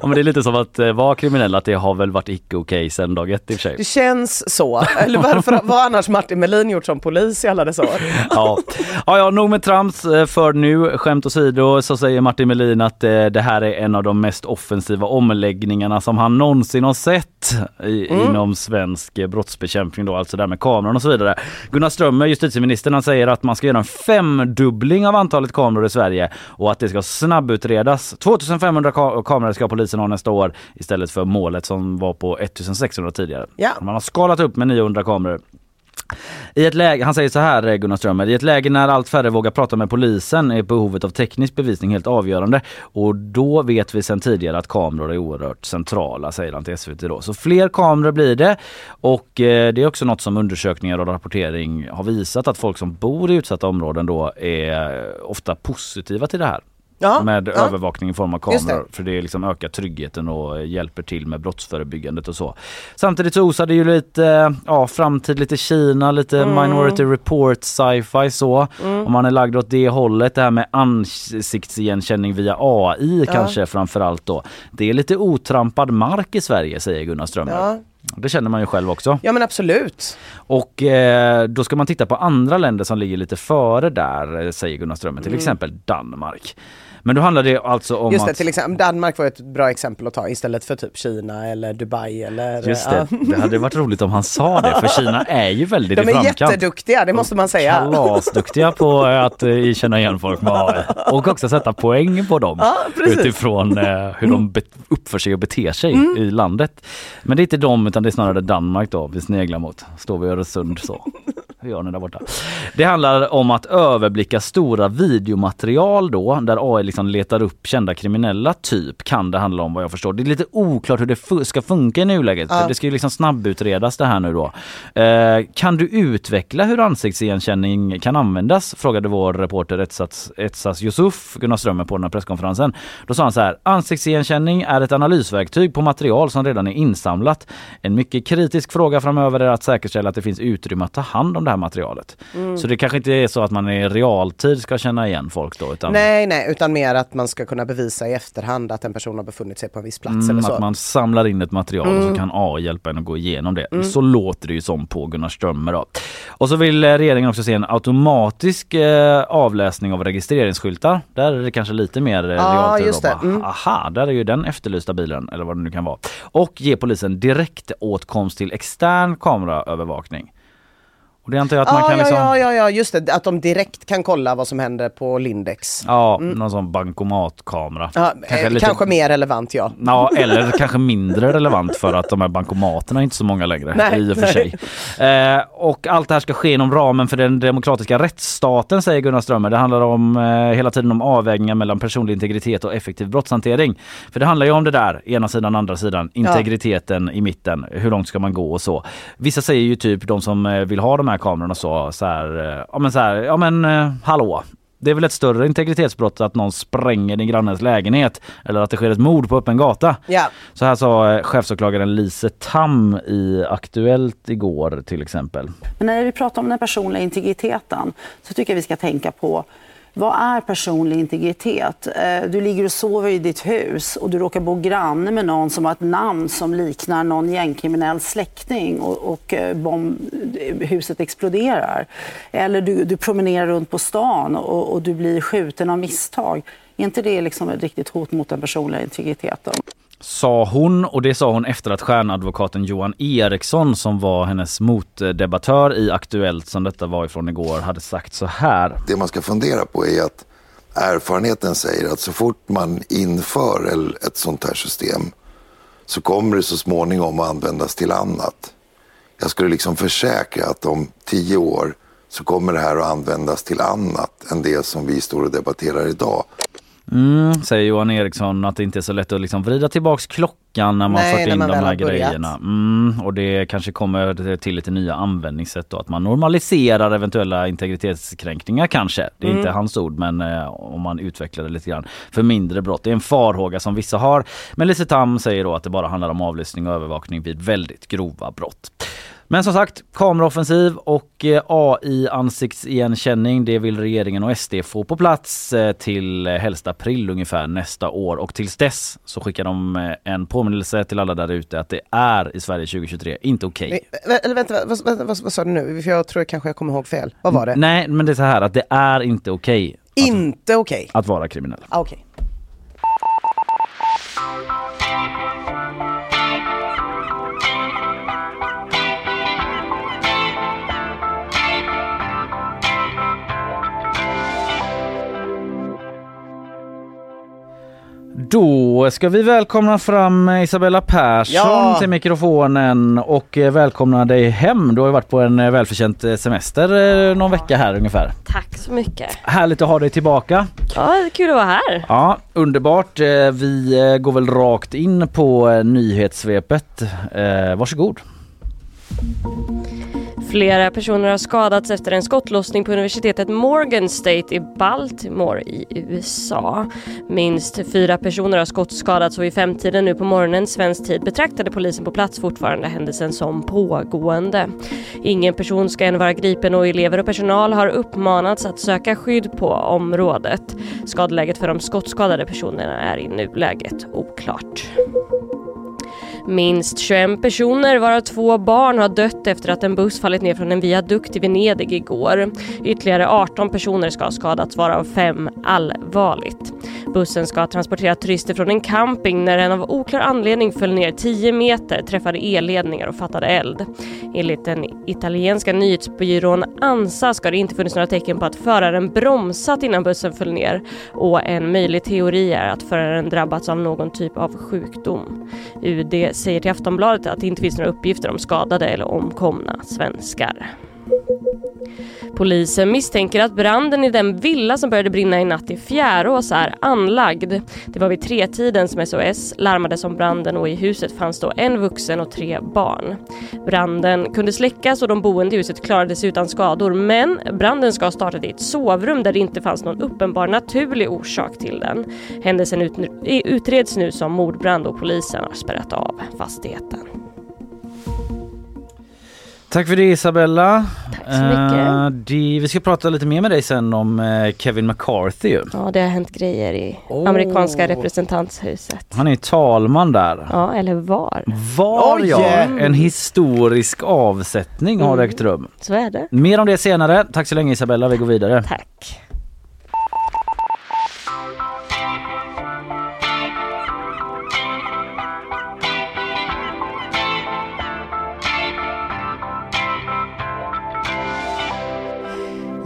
B: Ja, men det är lite som att eh, vara kriminell, att det har väl varit icke okej sedan dag ett i och för sig.
C: Det känns så. Eller varför har annars Martin Melin gjort som polis i alla dessa år?
B: Ja. Ja, ja, nog med trams eh, för nu. Skämt åsido så säger Martin Melin att eh, det här är en av de mest offensiva omläggningarna som han någonsin har sett i, inom svensk eh, brottsbekämpning då, alltså det här med kameran och så vidare. Gunnar Strömmer, justitieministern, han säger att man ska göra en femdubbling av antalet kameror i Sverige och att det ska snabbutredas. 2500 ka- kameror ska polisen ha nästa år istället för målet som var på 1600 tidigare.
C: Ja.
B: Man har skalat upp med 900 kameror. I ett läge, han säger så här eh, Gunnar Strömmer, i ett läge när allt färre vågar prata med polisen är behovet av teknisk bevisning helt avgörande och då vet vi sedan tidigare att kameror är oerhört centrala säger han till SVT då. Så fler kameror blir det och eh, det är också något som undersökningar och rapportering har visat att folk som bor i utsatta områden då är eh, ofta positiva till det här.
C: Ja,
B: med
C: ja.
B: övervakning i form av kameror. För det liksom ökar tryggheten och hjälper till med brottsförebyggandet och så. Samtidigt så osar det ju lite ja, framtid, lite Kina, lite
C: Mm.
B: minority report, sci-fi så.
C: Mm.
B: Om man är lagd åt det hållet, det här med ansiktsigenkänning via AI
C: Ja.
B: kanske framförallt då. Det är lite otrampad mark i Sverige säger Gunnar Strömmer.
C: Ja.
B: Det känner man ju själv också.
C: Ja men absolut.
B: Och eh, då ska man titta på andra länder som ligger lite före där, eh, säger Gunnar Strömmer. Till
C: Mm.
B: exempel Danmark. Men då handlar det alltså om
C: Just det,
B: att...
C: till exempel Danmark var ett bra exempel att ta istället för typ Kina eller Dubai eller...
B: Just det,
C: ja.
B: det hade varit roligt om han sa det för Kina är ju väldigt
C: De
B: i
C: är
B: framkant.
C: jätteduktiga, det måste man säga.
B: Kalasduktiga på att eh, känna igen folk med AI och också sätta poäng på dem
C: Ja,
B: utifrån eh, hur de uppför sig och beter sig
C: Mm.
B: i landet. Men det är inte dem utan det är snarare Danmark då vi sneglar mot. Står vid Öresund så. Hur gör ni där borta? Det handlar om att överblicka stora videomaterial då där AI liksom letar upp kända kriminella typ kan det handla om vad jag förstår. Det är lite oklart hur det fu- ska funka i nuläget.
C: Ja.
B: Det ska ju liksom snabbutredas det här nu då. Eh, kan du utveckla hur ansiktsigenkänning kan användas? Frågade vår reporter Etsas, Etsas Yusuf Gunnar Strömmer på den här presskonferensen. Då sa han så här. Ansiktsigenkänning är ett analysverktyg på material som redan är insamlat. En mycket kritisk fråga framöver är att säkerställa att det finns utrymme att ta hand om det här materialet.
C: Mm.
B: Så det kanske inte är så att man i realtid ska känna igen folk då utan
C: Nej, nej, utan mer att man ska kunna bevisa i efterhand att en person har befunnit sig på en viss plats
B: Mm,
C: eller så.
B: att man samlar in ett material och så
C: Mm.
B: kan AI hjälpa en att gå igenom det.
C: Mm.
B: Så låter det ju som på Gunnar Strömmer då. Och så vill eh, regeringen också se en automatisk eh, avläsning av registreringsskyltar. Där är det kanske lite mer eh,
C: Ja,
B: realtid.
C: just det.
B: Bara,
C: Mm.
B: Aha, där är ju den efterlysta bilen eller vad det nu kan vara. Och ge polisen direktåtkomst till extern kameraövervakning. Och det antar jag att man
C: ja,
B: kan
C: ja,
B: liksom...
C: ja, ja, ja, just det. Att de direkt kan kolla vad som händer på Lindex.
B: Ja,
C: Mm.
B: någon sån bankomatkamera.
C: Ja, kanske,
B: lite-
C: kanske mer relevant ja.
B: Ja, eller kanske mindre relevant för att de här bankomaterna är inte så många längre
C: Nej,
B: i och för
C: nej.
B: sig. Eh, och allt det här ska ske inom ramen för den demokratiska rättsstaten säger Gunnar Strömmer. Det handlar om eh, hela tiden om avvägningar mellan personlig integritet och effektiv brottshantering. För det handlar ju om det där, ena sidan, andra sidan, integriteten i mitten, hur långt ska man gå och så. Vissa säger ju typ, de som eh, vill ha de här kamerorna så, så här, eh, ja men så här, ja men eh, hallå. Det är väl ett större integritetsbrott att någon spränger din grannes lägenhet eller att det sker ett mord på öppen gata.
C: Ja.
B: Så här sa eh, chefsåklagaren Lise Tam i Aktuellt igår till exempel.
M: Men när vi pratar om den personliga integriteten så tycker jag vi ska tänka på vad är personlig integritet? Eh, du ligger och sover i ditt hus och du råkar bo granne med någon som har ett namn som liknar någon gängkriminell släkting och, och eh, bomb, eh, huset exploderar. Eller du, du promenerar runt på stan och, och du blir skjuten av misstag. Är inte det liksom ett riktigt hot mot den personliga integriteten?
B: Sa hon och det sa hon efter att stjärnadvokaten Johan Eriksson som var hennes motdebattör i Aktuellt som detta var ifrån igår hade sagt så här.
N: Det man ska fundera på är att erfarenheten säger att så fort man inför ett sånt här system så kommer det så småningom att användas till annat. Jag skulle liksom försäkra att om tio år så kommer det här att användas till annat än det som vi står och debatterar idag.
B: Mm, säger Johan Eriksson att det inte är så lätt att liksom vrida tillbaks klockan när man
C: Nej,
B: fört in
C: man
B: de här grejerna. Mm, och det kanske kommer till lite nya användningssätt då, att man normaliserar eventuella integritetskränkningar kanske. Det är
C: Mm.
B: inte hans ord men eh, om man utvecklar det lite grann för mindre brott. Det är en farhåga som vissa har. Men Lise Tam säger då att det bara handlar om avlyssning och övervakning vid väldigt grova brott. Men som sagt, kameraoffensiv och eh, AI-ansiktsigenkänning det vill regeringen och SD få på plats eh, till helst april ungefär nästa år och tills dess så skickar de eh, en påminnelse till alla där ute att det är i Sverige 2023 inte okej.
C: Eh, Eller vänta, vad, vad, vad, vad sa du nu? För jag tror kanske jag kommer ihåg fel. Vad var det?
B: Nej men det är så här att det är inte okej
C: Inte okej.
B: att vara kriminell.
C: Ah, Okej.
B: Då ska vi välkomna fram Isabella Persson
C: Ja.
B: till mikrofonen och eh, välkomna dig hem. Du har varit på en eh, välförtjänt eh, semester någon vecka här ungefär.
O: Tack så mycket.
B: Härligt att ha dig tillbaka.
O: Ja, kul att vara här.
B: Ja, underbart. Vi går väl rakt in på nyhetssvepet. Varsågod.
O: Flera personer har skadats efter en skottlossning på universitetet Morgan State i Baltimore i USA. Minst fyra personer har skottskadats och vid femtiden nu på morgonen svensk tid betraktade polisen på plats fortfarande händelsen som pågående. Ingen person ska än vara gripen och elever och personal har uppmanats att söka skydd på området. Skadeläget för de skottskadade personerna är i nuläget oklart. Minst 21 personer, varav två barn, har dött efter att en buss fallit ner från en viadukt i Venedig igår. Ytterligare 18 personer ska ha skadats, varav fem allvarligt. Bussen ska ha transporterat turister från en camping när den av oklar anledning föll ner 10 meter, träffade elledningar och fattade eld. Enligt den italienska nyhetsbyrån ANSA ska det inte funnits några tecken på att föraren bromsat innan bussen föll ner och en möjlig teori är att föraren drabbats av någon typ av sjukdom. UD säger till Aftonbladet att det inte finns några uppgifter om skadade eller omkomna svenskar. Polisen misstänker att branden i den villa som började brinna i natt i Fjärås är anlagd. Det var vid tretiden som SOS larmades om branden och i huset fanns då en vuxen och tre barn. Branden kunde släckas och de boende i huset klarade sig utan skador men branden ska ha startat i ett sovrum där det inte fanns någon uppenbar naturlig orsak till den. Händelsen utreds nu som mordbrand och polisen har spärrat av fastigheten.
B: Tack för det Isabella.
O: Tack så mycket.
B: Eh, det, vi ska prata lite mer med dig sen om eh, Kevin McCarthy.
O: Ja, det har hänt grejer i
B: Oh.
O: amerikanska representanthuset.
B: Han är talman där.
O: Ja, eller var.
B: Var
O: Oj!
B: ja,
O: Mm.
B: en historisk avsättning har
O: Mm.
B: ägt rum.
O: Så är det.
B: Mer om det senare. Tack så länge Isabella, vi går vidare.
O: Tack.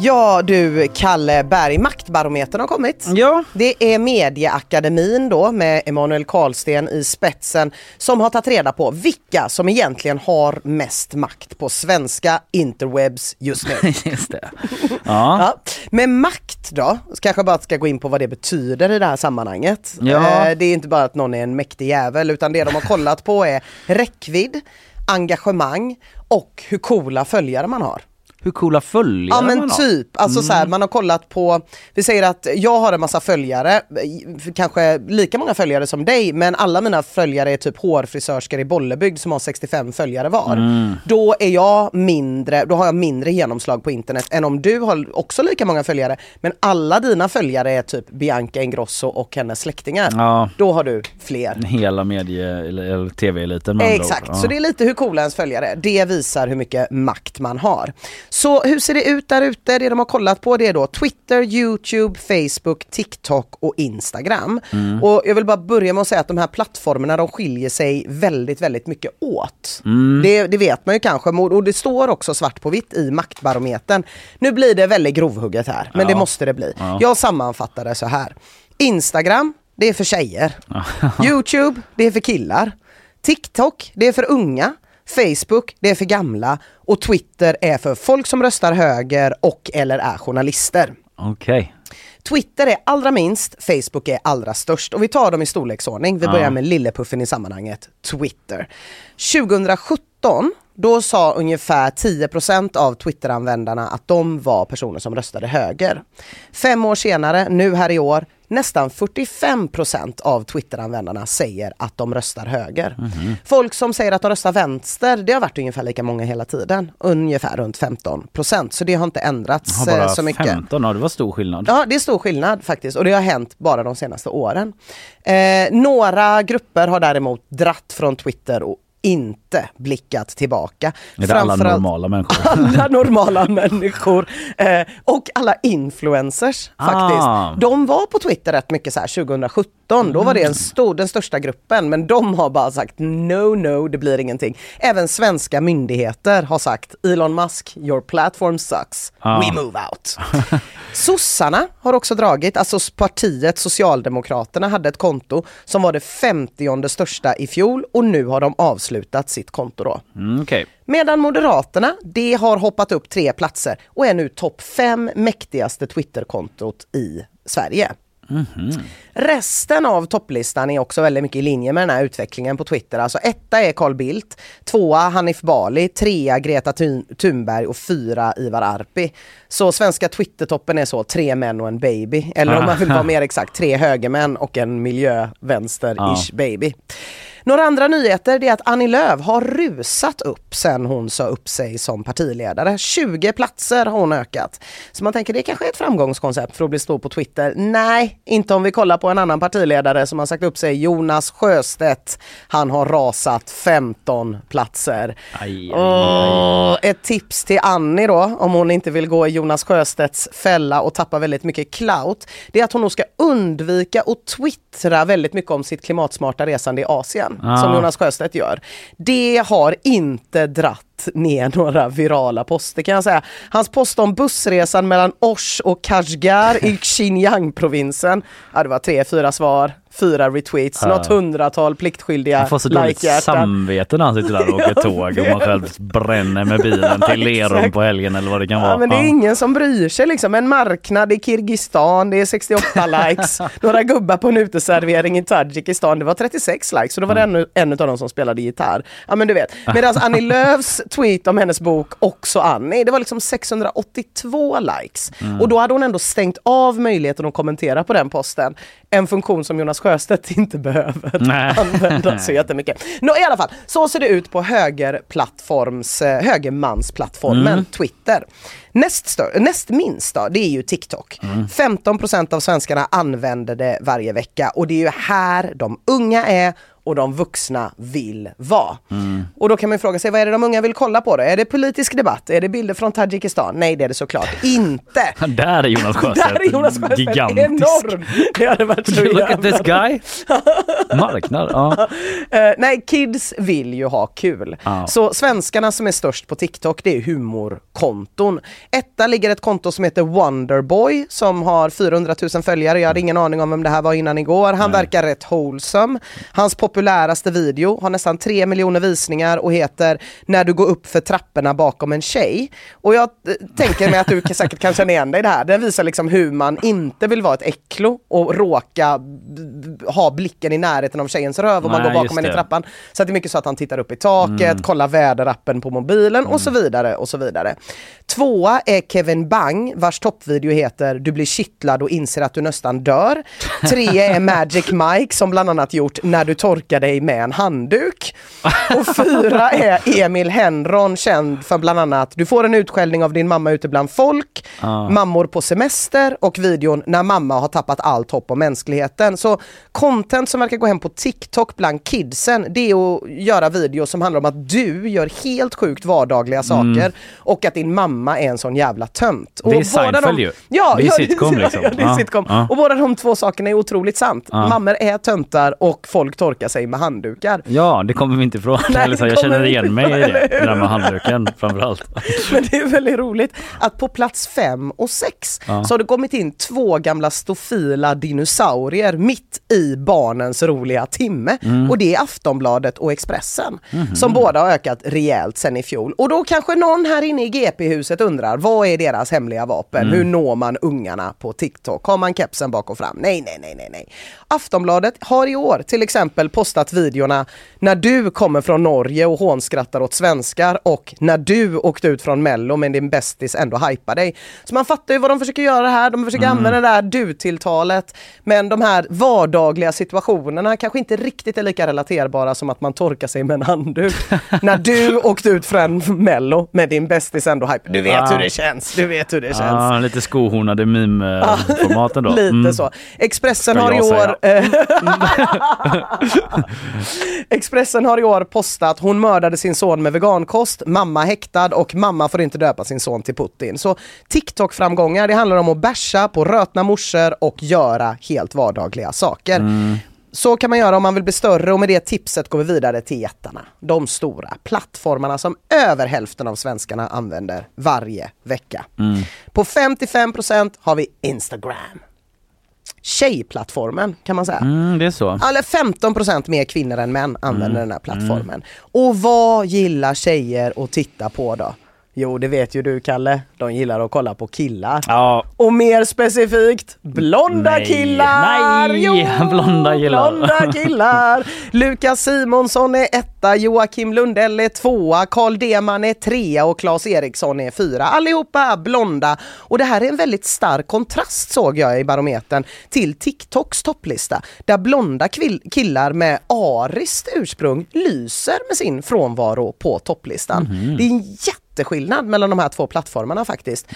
C: Ja du Kalle Berg, Maktbarometern har kommit.
B: Ja.
C: Det är Medieakademin då med Emanuel Karlsten i spetsen som har tagit reda på vilka som egentligen har mest makt på svenska interwebs just nu.
B: just det. Ja.
C: Ja. Med makt då, kanske bara ska gå in på vad det betyder i det här sammanhanget.
B: Ja.
C: Eh, Det är inte bara att någon är en mäktig jävel utan det de har kollat på är räckvidd, engagemang och hur coola följare man har.
B: Hur coola följare
C: Ja men
B: man har.
C: typ, alltså så här, man har kollat på, vi säger att jag har en massa följare, kanske lika många följare som dig, men alla mina följare är typ hårfrisörskor i Bollebygd som har 65 följare var.
B: Mm.
C: Då är jag mindre, då har jag mindre genomslag på internet än om du har också lika många följare, men alla dina följare är typ Bianca Ingrosso och hennes släktingar.
B: Ja.
C: Då har du fler.
B: Hela medie eller tv-eliten med
C: Exakt,
B: ord.
C: så det är lite hur coola ens följare är. Det visar hur mycket makt man har. Så hur ser det ut där ute? Det de har kollat på det är då Twitter, Youtube, Facebook, TikTok och Instagram.
B: Mm.
C: Och jag vill bara börja med att säga att de här plattformarna de skiljer sig väldigt, väldigt mycket åt.
B: Mm.
C: Det, det vet man ju kanske och det står också svart på vitt i maktbarometern. Nu blir det väldigt grovhugget här, men
B: Ja.
C: det måste det bli.
B: Ja.
C: Jag sammanfattar det så här. Instagram, det är för tjejer. Youtube, det är för killar. TikTok, det är för unga. Facebook, det är för gamla. Och Twitter är för folk som röstar höger och eller är journalister.
B: Okej.
C: Twitter är allra minst, Facebook är allra störst. Och vi tar dem i storleksordning. Vi
B: Ja.
C: börjar med lillepuffen i sammanhanget, Twitter. 2017, då sa ungefär 10% av Twitter-användarna att de var personer som röstade höger. Fem år senare, nu här i år, nästan 45% av Twitter-användarna säger att de röstar höger.
B: Mhm.
C: Folk som säger att de röstar vänster, det har varit ungefär lika många hela tiden. Ungefär runt 15%. Så det har inte ändrats
B: bara
C: eh, så mycket.
B: 15, ja det var stor skillnad.
C: Ja, det är stor skillnad faktiskt och det har hänt bara de senaste åren. Eh, några grupper har däremot dratt från Twitter och inte blickat tillbaka.
B: Är det alla normala människor?
C: alla normala människor eh, och alla influencers
B: Ah.
C: faktiskt. De var på Twitter rätt mycket så här 2017 2017. Då var det en stor, den största gruppen men de har bara sagt no, no, det blir ingenting. Även svenska myndigheter har sagt Elon Musk, your platform sucks.
B: Ja.
C: We move out. Sossarna har också dragit, alltså partiet Socialdemokraterna hade ett konto som var det 50 största i fjol och nu har de avslutat sitt konto då.
B: Mm, Okej.
C: Medan Moderaterna, det har hoppat upp tre platser och är nu topp fem mäktigaste Twitterkontot i Sverige.
B: Mhm.
C: Resten av topplistan är också väldigt mycket i linje med den här utvecklingen på Twitter. Alltså etta är Carl Bildt, tvåa Hanif Bali, trea Greta Thun- Thunberg och fyra Ivar Arpi. Så svenska Twittertoppen är så tre män och en baby. Eller om man vill vara mer exakt, tre högermän och en miljövänster-ish baby. Några andra nyheter är att Annie Lööf har rusat upp sen hon sa upp sig som partiledare. 20 platser har hon ökat. Så man tänker det kanske är ett framgångskoncept för att bli stor på Twitter. Nej, inte om vi kollar på en annan partiledare som har sagt upp sig, Jonas Sjöstedt. Han har rasat 15 platser.
B: Aj, aj,
C: ett tips till Annie då, om hon inte vill gå i Jonas Sjöstedts fälla och tappa väldigt mycket clout. Det är att hon nog ska undvika att twittra väldigt mycket om sitt klimatsmarta resande i Asien,
B: Ah.
C: som Jonas Sjöstedt gör. Det har inte dratt ner några virala poster kan jag säga. Hans post om bussresan mellan Osh och Kashgar i Xinjiang-provinsen. Ja, det var tre, fyra svar, fyra retweets,
B: Ja.
C: något hundratal pliktskyldiga
B: Man får så dåligt samvete när han sitter där och åker tåg och man själv bränner med bilen till Lerum på helgen eller vad det kan vara.
C: Ja, men det är ingen som bryr sig liksom. En marknad i Kirgizistan, det är 68 likes. Några gubbar på en uteservering i Tadzjikistan, det var 36 likes. Så då var det
B: Mm.
C: ännu en av dem som spelade gitarr. Ja men du vet. Medan Annie Lööfs tweet om hennes bok Också Annie, det var liksom 682 likes.
B: Mm.
C: Och då hade hon ändå stängt av möjligheten att kommentera på den posten. En funktion som Jonas Sjöstedt inte behöver
B: Nej.
C: använda så jättemycket. Nå, I alla fall, så ser det ut på högerplattforms, eh, högermansplattformen
B: Mm.
C: Twitter. Näst, stör, näst minst då, det är ju TikTok.
B: Mm.
C: 15% av svenskarna använder det varje vecka och det är ju här de unga är och de vuxna vill vara.
B: Mm.
C: Och då kan man ju fråga sig, vad är det de unga vill kolla på då? Är det politisk debatt? Är det bilder från Tadzjikistan? Nej, det är det såklart inte.
B: Där är Jonas Sjöstedt
C: Där är Jonas Sjöstedt
B: gigantisk.
C: enorm. Det hade varit så
B: Look at this guy. Marknad, ja.
C: Eh, nej, kids vill ju ha kul.
B: Ja.
C: Så svenskarna som är störst på TikTok, det är humorkonton. Etta ligger ett konto som heter Wonderboy som har 400 000 följare. Jag hade ingen aning om vem det här var innan igår. Han verkar rätt wholesome. Hans populäraste video har nästan 3 miljoner visningar och heter När du går upp för trapporna bakom en tjej. Och jag eh, tänker mig att du säkert kan känna igen dig i det här. Den visar liksom hur man inte vill vara ett äcklo och råka ha blicken i närheten av tjejens röv om man går bakom henne i trappan. Så det är mycket så att han tittar upp i taket,
B: Mm.
C: kollar väderappen på mobilen och så vidare och så vidare. Tvåa är Kevin Bang vars toppvideo heter Du blir kittlad och inser att du nästan dör. Tre är Magic Mike som bland annat gjort När du torkar dig med en handduk. Och fyra är Emil Henron känd för bland annat Du får en utskällning av din mamma ute bland folk,
B: Ah.
C: Mammor på semester och videon När mamma har tappat allt hopp om mänskligheten. Så content som verkar gå hem på TikTok bland kidsen det är att göra videos som handlar om att du gör helt sjukt vardagliga saker
B: Mm.
C: och att din mamma är en sån jävla tönt.
B: Det är
C: Och
B: Seinfeld
C: de-
B: ju.
C: Ja,
B: Det är
C: ja,
B: sitcom liksom.
C: Ja, det är sitcom.
B: ja.
C: Och båda de två sakerna är otroligt sant. Mammor är töntar och folk torkar sig med handdukar.
B: Ja, det kommer vi inte ifrån.
C: Nej,
B: Eller så, jag känner igen mig i det, det där med handduken framförallt.
C: Men det är väldigt roligt att på plats fem och sex
B: Ja.
C: så har det kommit in två gamla stofila dinosaurier mitt i barnens roliga timme.
B: Mm.
C: Och det är Aftonbladet och Expressen
B: Mhm.
C: som båda har ökat rejält sen i fjol. Och då kanske någon här inne i GP-huset undrar, vad är deras hemliga vapen?
B: Mm.
C: Hur når man ungarna på TikTok? Har man kepsen bak och fram? Nej, nej, nej, nej, nej. Aftonbladet har i år till exempel postat videorna när du kommer från Norge och hånskrattar åt svenskar och när du åkte ut från Mello men din bästis ändå hypar dig. Så man fattar ju vad de försöker göra här. De försöker
B: Mm.
C: använda det där du-tilltalet men de här vardagliga situationerna kanske inte riktigt är lika relaterbara som att man torkar sig med en handduk. när du åkte ut från Mello med din bästis ändå hypar. Du vet
B: Ah,
C: hur det känns. Du vet hur det känns.
B: Ja, lite skohornade meme-formaten då.
C: Lite
B: Mm.
C: så. Expressen har i
B: jag
C: år... Expressen har i år postat hon mördade sin son med vegankost, mamma häktad och mamma får inte döpa sin son till Putin. Så TikTok-framgångar, det handlar om att bärsa på rötna morsor och göra helt vardagliga saker.
B: Mm.
C: Så kan man göra om man vill bli större och med det tipset går vi vidare till jättarna. De stora plattformarna som över hälften av svenskarna använder varje vecka.
B: Mm.
C: På 55% har vi Instagram. Tjejplattformen kan man säga.
B: Mm, det är så.
C: Eller 15% mer kvinnor än män använder
B: Mm.
C: den här plattformen. Och vad gillar tjejer att titta på då? Jo, det vet ju du Kalle. De gillar att kolla på killar.
B: Ja.
C: Och mer specifikt, blonda
B: Nej,
C: killar!
B: nej,
C: Jo,
B: blonda killar.
C: Blonda killar! Lukas Simonsson är etta, Joakim Lundell är tvåa, Carl Deman är trea och Claes Eriksson är fyra. Allihopa blonda. Och det här är en väldigt stark kontrast såg jag i Barometern till TikToks topplista. Där blonda killar med ariskt ursprung lyser med sin frånvaro på topplistan.
B: Mhm.
C: Det är en jätteskillnad mellan de här två plattformarna faktiskt.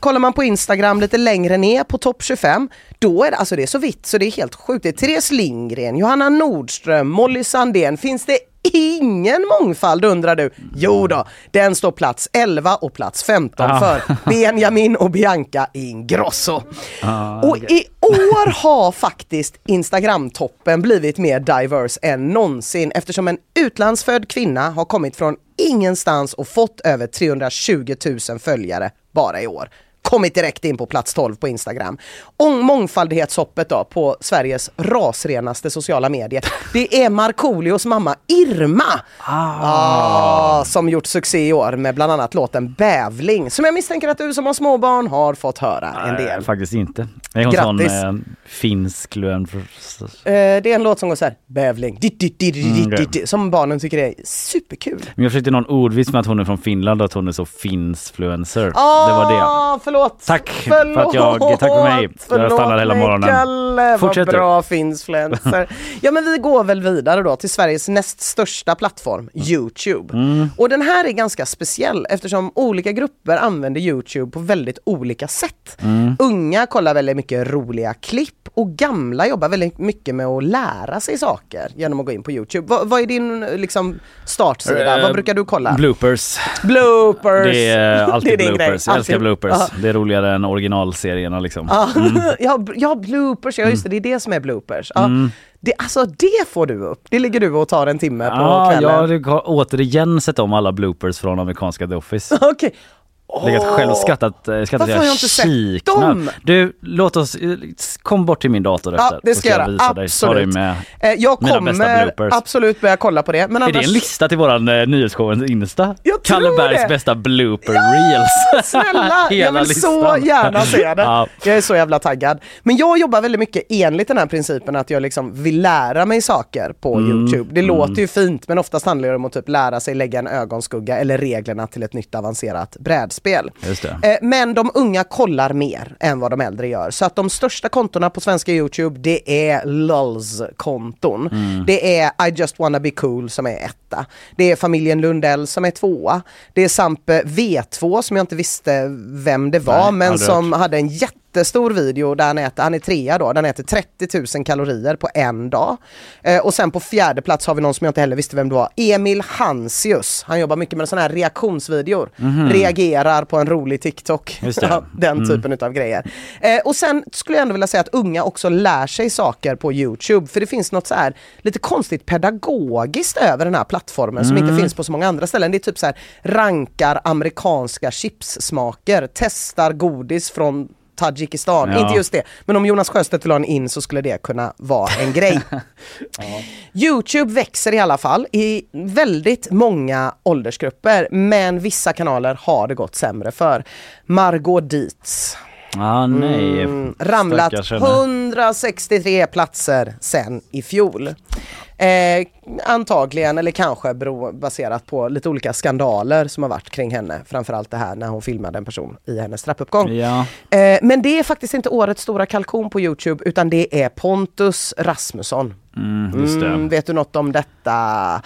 C: Kollar man på Instagram lite längre ner på topp 25, då är det, alltså det är så vitt så det är helt sjukt. Det är Therese Lindgren, Johanna Nordström, Molly Sandén. Finns det ingen mångfald undrar du? Jo då, den står plats 11 och plats 15
B: Ah.
C: för Benjamin och Bianca Ingrosso.
B: Ah,
C: Och i år har faktiskt Instagram-toppen blivit mer diverse än någonsin eftersom en utlandsfödd kvinna har kommit från ingenstans och fått över 320 000 följare bara i år. Kommit direkt in på plats 12 på Instagram. Och mångfaldighetshoppet då på Sveriges rasrenaste sociala medier. Det är Markoolios mamma Irma ah, som gjort succé i år med bland annat låten Bävling som jag misstänker att du som har småbarn har fått höra en del.
B: Nej, faktiskt inte. Är hon sån
C: Grattis.
B: eh, finsk lön för...
C: Eh, det är en låt som går så här, bävling, dit, dit, dit,
B: Mm,
C: dit, som barnen tycker är superkul.
B: Men jag försökte någon ordvits med att hon är från Finland och att hon är så finsfluencer.
C: Ah,
B: det var det.
C: Förlåt!
B: Tack för att jag, tack för mig. Jag stannade hela morgonen.
C: Kalle,
B: Fortsätt
C: vad bra finsfluencer. ja men vi går väl vidare då till Sveriges näst största plattform, Youtube.
B: Mm.
C: Och den här är ganska speciell eftersom olika grupper använder Youtube på väldigt olika sätt.
B: Mm.
C: Unga kollar väldigt mycket roliga klipp och gamla jobbar väldigt mycket med att lära sig saker genom att gå in på Youtube. Vad, vad är din liksom, startsida?
B: Eh,
C: vad brukar du kolla?
B: Bloopers.
C: Bloopers!
B: Det är alltid
C: Det är
B: bloopers. Jag älskar bloopers.
C: Ja.
B: Det är roligare än originalserierna liksom.
C: Ja,
B: Mm.
C: ja, ja, bloopers, ja just det, det är det som är bloopers. Ja.
B: Mm.
C: Det, alltså det får du upp, det ligger du och tar en timme på
B: Ja,
C: kvällen.
B: jag har återigen sett om alla bloopers från amerikanska The Office.
C: Okej.
B: Legat själv och skrattat, eh, skrattat
C: Varför har jag inte sett dem?
B: Du, låt oss, eh, kom bort till min dator
C: Ja,
B: efter.
C: det
B: så
C: ska jag göra.
B: visa dig. Ta dig
C: Absolut.
B: med
C: Eh, Jag kommer absolut börja kolla på det. Men
B: Är
C: annars...
B: det en lista till våran eh, nyhetsshow Insta?
C: Jag tror
B: Kalle Bergs
C: det.
B: bästa blooper reels.
C: Snälla, jag vill så
B: listan.
C: gärna se det.
B: Ja.
C: Jag är så jävla taggad. Men jag jobbar väldigt mycket enligt den här principen att jag liksom vill lära mig saker på
B: Mm,
C: Youtube. Det
B: mm.
C: låter ju fint men oftast handlar det om att typ lära sig lägga en ögonskugga eller reglerna till ett nytt avancerat brädspel.
B: Det.
C: Eh, Men de unga kollar mer än vad de äldre gör. Så att de största kontona på svenska Youtube det är LULS-konton.
B: Mm.
C: Det är I just wanna be cool som är etta. Det är familjen Lundell som är tvåa. Det är Sampe V2 som jag inte visste vem det var
B: Nej,
C: men som hade en jättestor video där han äter, han är trea då, den äter 30 000 kalorier på en dag. Eh, och sen på fjärde plats har vi någon som jag inte heller visste vem det var, Emil Hansius. Han jobbar mycket med sådana här reaktionsvideor.
B: Mhm.
C: Reagerar på en rolig TikTok. Den
B: Mm.
C: typen utav grejer. Eh, och sen skulle jag ändå vilja säga att unga också lär sig saker på Youtube. För det finns något så här lite konstigt pedagogiskt över den här plattformen som
B: Mm.
C: inte finns på så många andra ställen. Det är typ så här rankar amerikanska chipssmaker, testar godis från Tadzjikistan.
B: Ja.
C: Inte just det, men om Jonas Sjöstedt vill ha en in så skulle det kunna vara en grej. Youtube växer i alla fall i väldigt många åldersgrupper men vissa kanaler har det gått sämre för. Margot Dietz.
B: Ah, nej.
C: Mm, ramlat
B: Stackars henne.
C: 163 platser sen i fjol. Eh, antagligen eller kanske bero, baserat på lite olika skandaler som har varit kring henne. Framförallt det här när hon filmade en person i hennes trappuppgång.
B: Ja.
C: Eh, men det är faktiskt inte årets stora kalkon på Youtube utan det är Pontus Rasmusson.
B: Mm.
C: Mm, vet du något om detta?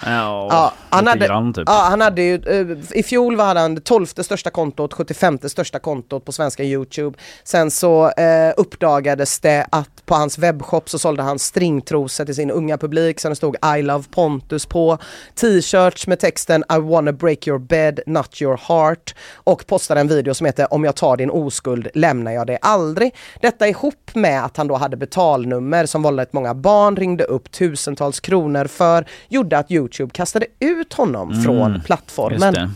B: Ja,
C: han
B: lite
C: hade,
B: grann, typ.
C: ja, han hade ju, eh, I fjol var han det 12 största kontot, 75 största kontot på svenska Youtube. Sen så eh, uppdagades det att på hans webbshop så sålde han stringtrosor till sin unga publik det stod I love Pontus på. T-shirts med texten I wanna break your bed, not your heart. Och postade en video som heter Om jag tar din oskuld lämnar jag dig aldrig. Detta ihop med att han då hade betalnummer som väldigt många barn ringde upp tusentals kronor för gjorde att Youtube kastade ut honom
B: Mm,
C: från plattformen.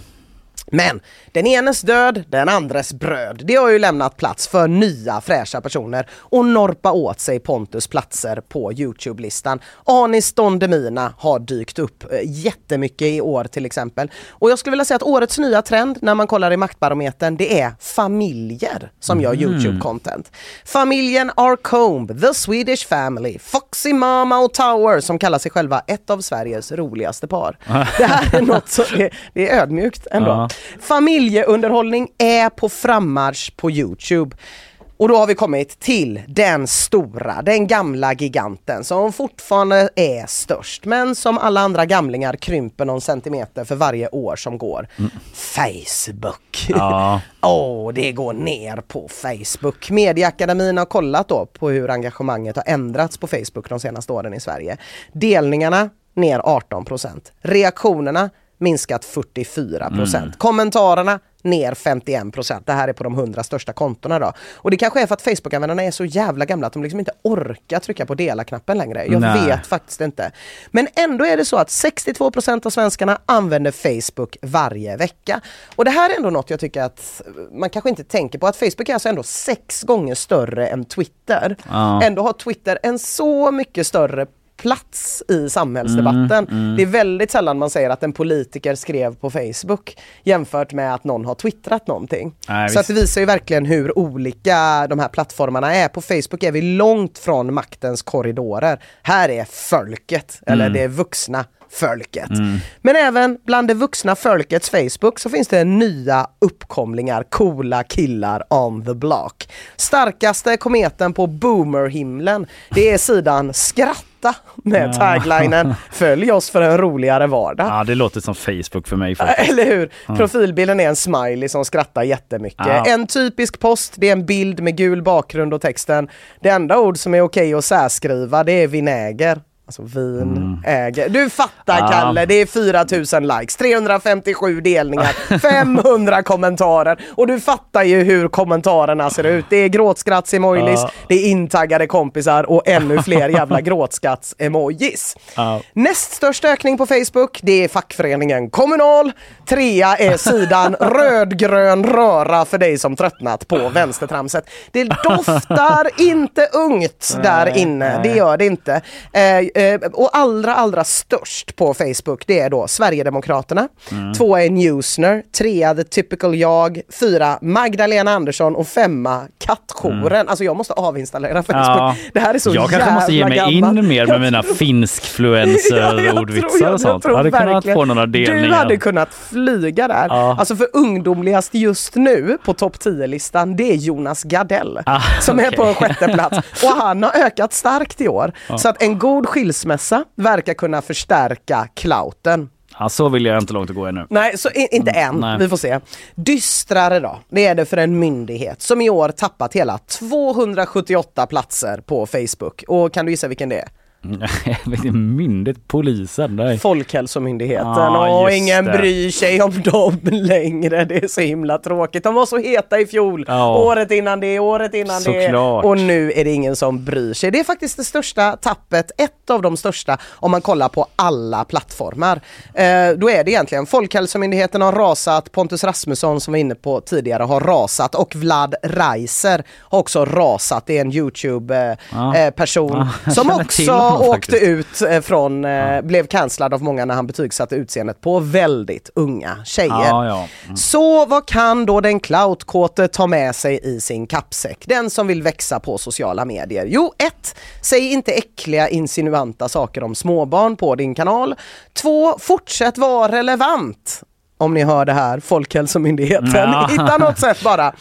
C: Men den enes död, den andres bröd. Det har ju lämnat plats för nya fräscha personer och norpa åt sig Pontus platser på Youtube-listan. Anis Don Demina har dykt upp eh, jättemycket i år till exempel. Och jag skulle vilja säga att årets nya trend när man kollar i maktbarometern det är familjer som gör
B: Mhm.
C: Youtube-content. Familjen Arcombe, The Swedish Family, Foxy Mama och Tower som kallar sig själva ett av Sveriges roligaste par. Det här är något som är, det är ödmjukt ändå.
B: Ja.
C: Familjeunderhållning är på frammarsch på Youtube. Och då har vi kommit till den stora, den gamla giganten som fortfarande är störst men som alla andra gamlingar krymper någon centimeter för varje år som går. Facebook.
B: Ja.
C: Åh, det går ner på Facebook. Medieakademin har kollat då på hur engagemanget har ändrats på Facebook de senaste åren i Sverige. Delningarna ner 18% Reaktionerna minskat 44
B: Mm.
C: Kommentarerna ner 51% Det här är på de 100 största kontona då. Och det kanske är för att Facebook-användarna är så jävla gamla att de liksom inte orkar trycka på dela-knappen längre. Jag
B: Nej.
C: vet faktiskt inte. Men ändå är det så att 62% av svenskarna använder Facebook varje vecka. Och det här är ändå något jag tycker att man kanske inte tänker på att Facebook är alltså ändå sex gånger större än Twitter.
B: Ja.
C: Ändå har Twitter en så mycket större plats i samhällsdebatten.
B: Mm, mm.
C: Det är väldigt sällan man säger att en politiker skrev på Facebook jämfört med att någon har twittrat någonting.
B: Nej,
C: så att det visar ju verkligen hur olika de här plattformarna är. På Facebook är vi långt från maktens korridorer. Här är folket, eller
B: Mm.
C: det är vuxna folket.
B: Mm.
C: Men även bland det vuxna folkets Facebook så finns det nya uppkomlingar, coola killar on the block. Starkaste kometen på boomerhimlen, det är sidan skratta med
B: Ja.
C: taglinen Följ oss för en roligare vardag.
B: Ja, det låter som Facebook för mig faktiskt.
C: Eller hur?
B: Ja.
C: Profilbilden är en smiley som skrattar jättemycket.
B: Ja.
C: En typisk post, det är en bild med gul bakgrund och texten. Det enda ord som är okej att särskriva det är vinäger. Alltså vin, äger. Du fattar
B: Mm. Ja.
C: Kalle, det är 4000 likes, 357 delningar, 500 kommentarer. Och du fattar ju hur kommentarerna ser ut. Det är gråtskratts-emojis,
B: Ja.
C: det är intaggade kompisar och ännu fler jävla gråtskratts-emojis.
B: Ja.
C: Näst störst ökning på Facebook, det är fackföreningen Kommunal. Trea är sidan rödgrön röra för dig som tröttnat på vänstertramset. Det doftar inte ungt där inne, det gör det inte. Eh, och allra, allra störst på Facebook, det är då Sverigedemokraterna.
B: Mm.
C: Tvåa är Newsner, trea The Typical Jag, fyra Magdalena Andersson och femma Kattjouren. Alltså jag måste avinstallera Facebook.
B: Mm. Ja.
C: Det här är så
B: jag kanske måste ge mig
C: gammalt.
B: in mer med
C: Jag
B: mina finskfluencer-ordvitsar och sånt. Jag hade kunnat få några
C: Du
B: delningar.
C: hade kunnat flyga där.
B: Ja.
C: Alltså för ungdomligast just nu på topp 10-listan, det är Jonas Gardell.
B: Ah,
C: som är
B: okej.
C: på sjätte plats. Och han har ökat starkt i år.
B: Ja.
C: Så att en god skilsmässa verkar kunna förstärka clouten.
B: Ja, så vill jag inte långt att gå ännu.
C: Nej, så inte än.
B: nej.
C: Vi får se. Dystrare då, det är det för en myndighet som i år tappat hela 278 platser på Facebook. Och kan du gissa vilken det är?
B: Myndigt, polisen. Nej.
C: Folkhälsomyndigheten.
B: Ja,
C: och ingen
B: det.
C: bryr sig om dem längre. Det är så himla tråkigt. De var så heta i fjol.
B: Ja.
C: Året innan det, året innan
B: Såklart.
C: det. Och nu är det ingen som bryr sig. Det är faktiskt det största tappet, ett av de största om man kollar på alla plattformar. Eh, då är det egentligen Folkhälsomyndigheten har rasat, Pontus Rasmusson som var inne på tidigare har rasat och Vlad Reiser har också rasat. Det är en. Youtube-person
B: Ja, jag
C: som
B: känner
C: också Jag åkte
B: Faktiskt.
C: ut eh, från, eh, blev cancellad av många när han betygsatte utseendet på väldigt unga tjejer.
B: Ja, ja. Mm.
C: Så vad kan då den cloutkåte ta med sig i sin kappsäck? Den som vill växa på sociala medier? Jo, 1. Säg inte äckliga insinuanta saker om småbarn på din kanal. 2. Fortsätt vara relevant. Om ni hör det här, Folkhälsomyndigheten.
B: Ja.
C: Hitta något sätt bara.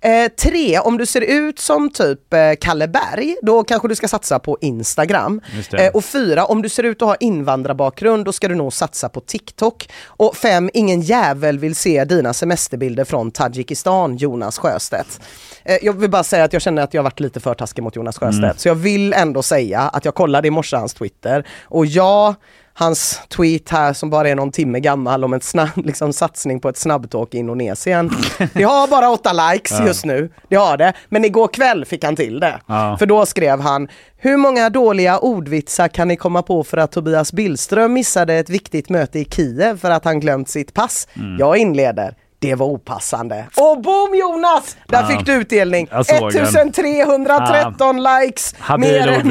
C: Eh, tre, om du ser ut som typ eh, Kalle Berg, då kanske du ska satsa på Instagram. Eh, och fyra, om du ser ut att ha invandrarbakgrund, då ska du nog satsa på TikTok. Och fem, ingen jävel vill se dina semesterbilder från Tadzjikistan, Jonas Sjöstedt. Eh, jag vill bara säga att jag känner att jag varit lite för taskig mot Jonas Sjöstedt.
B: Mm.
C: Så jag vill ändå säga att jag kollade i morse hans Twitter och ja, hans tweet här som bara är någon timme gammal om en snabb, liksom, satsning på ett snabbtåg i Indonesien. Det har bara åtta likes
B: Ja.
C: just nu, det har det. Men igår kväll fick han till det.
B: Ja.
C: För då skrev han, hur många dåliga ordvitsar kan ni komma på för att Tobias Billström missade ett viktigt möte i Kiev för att han glömt sitt pass?
B: Mm.
C: Jag inleder. Det var opassande. Och boom Jonas! Där
B: Ja.
C: fick du utdelning.
B: Jag såg den.
C: 1313 likes. Mer än,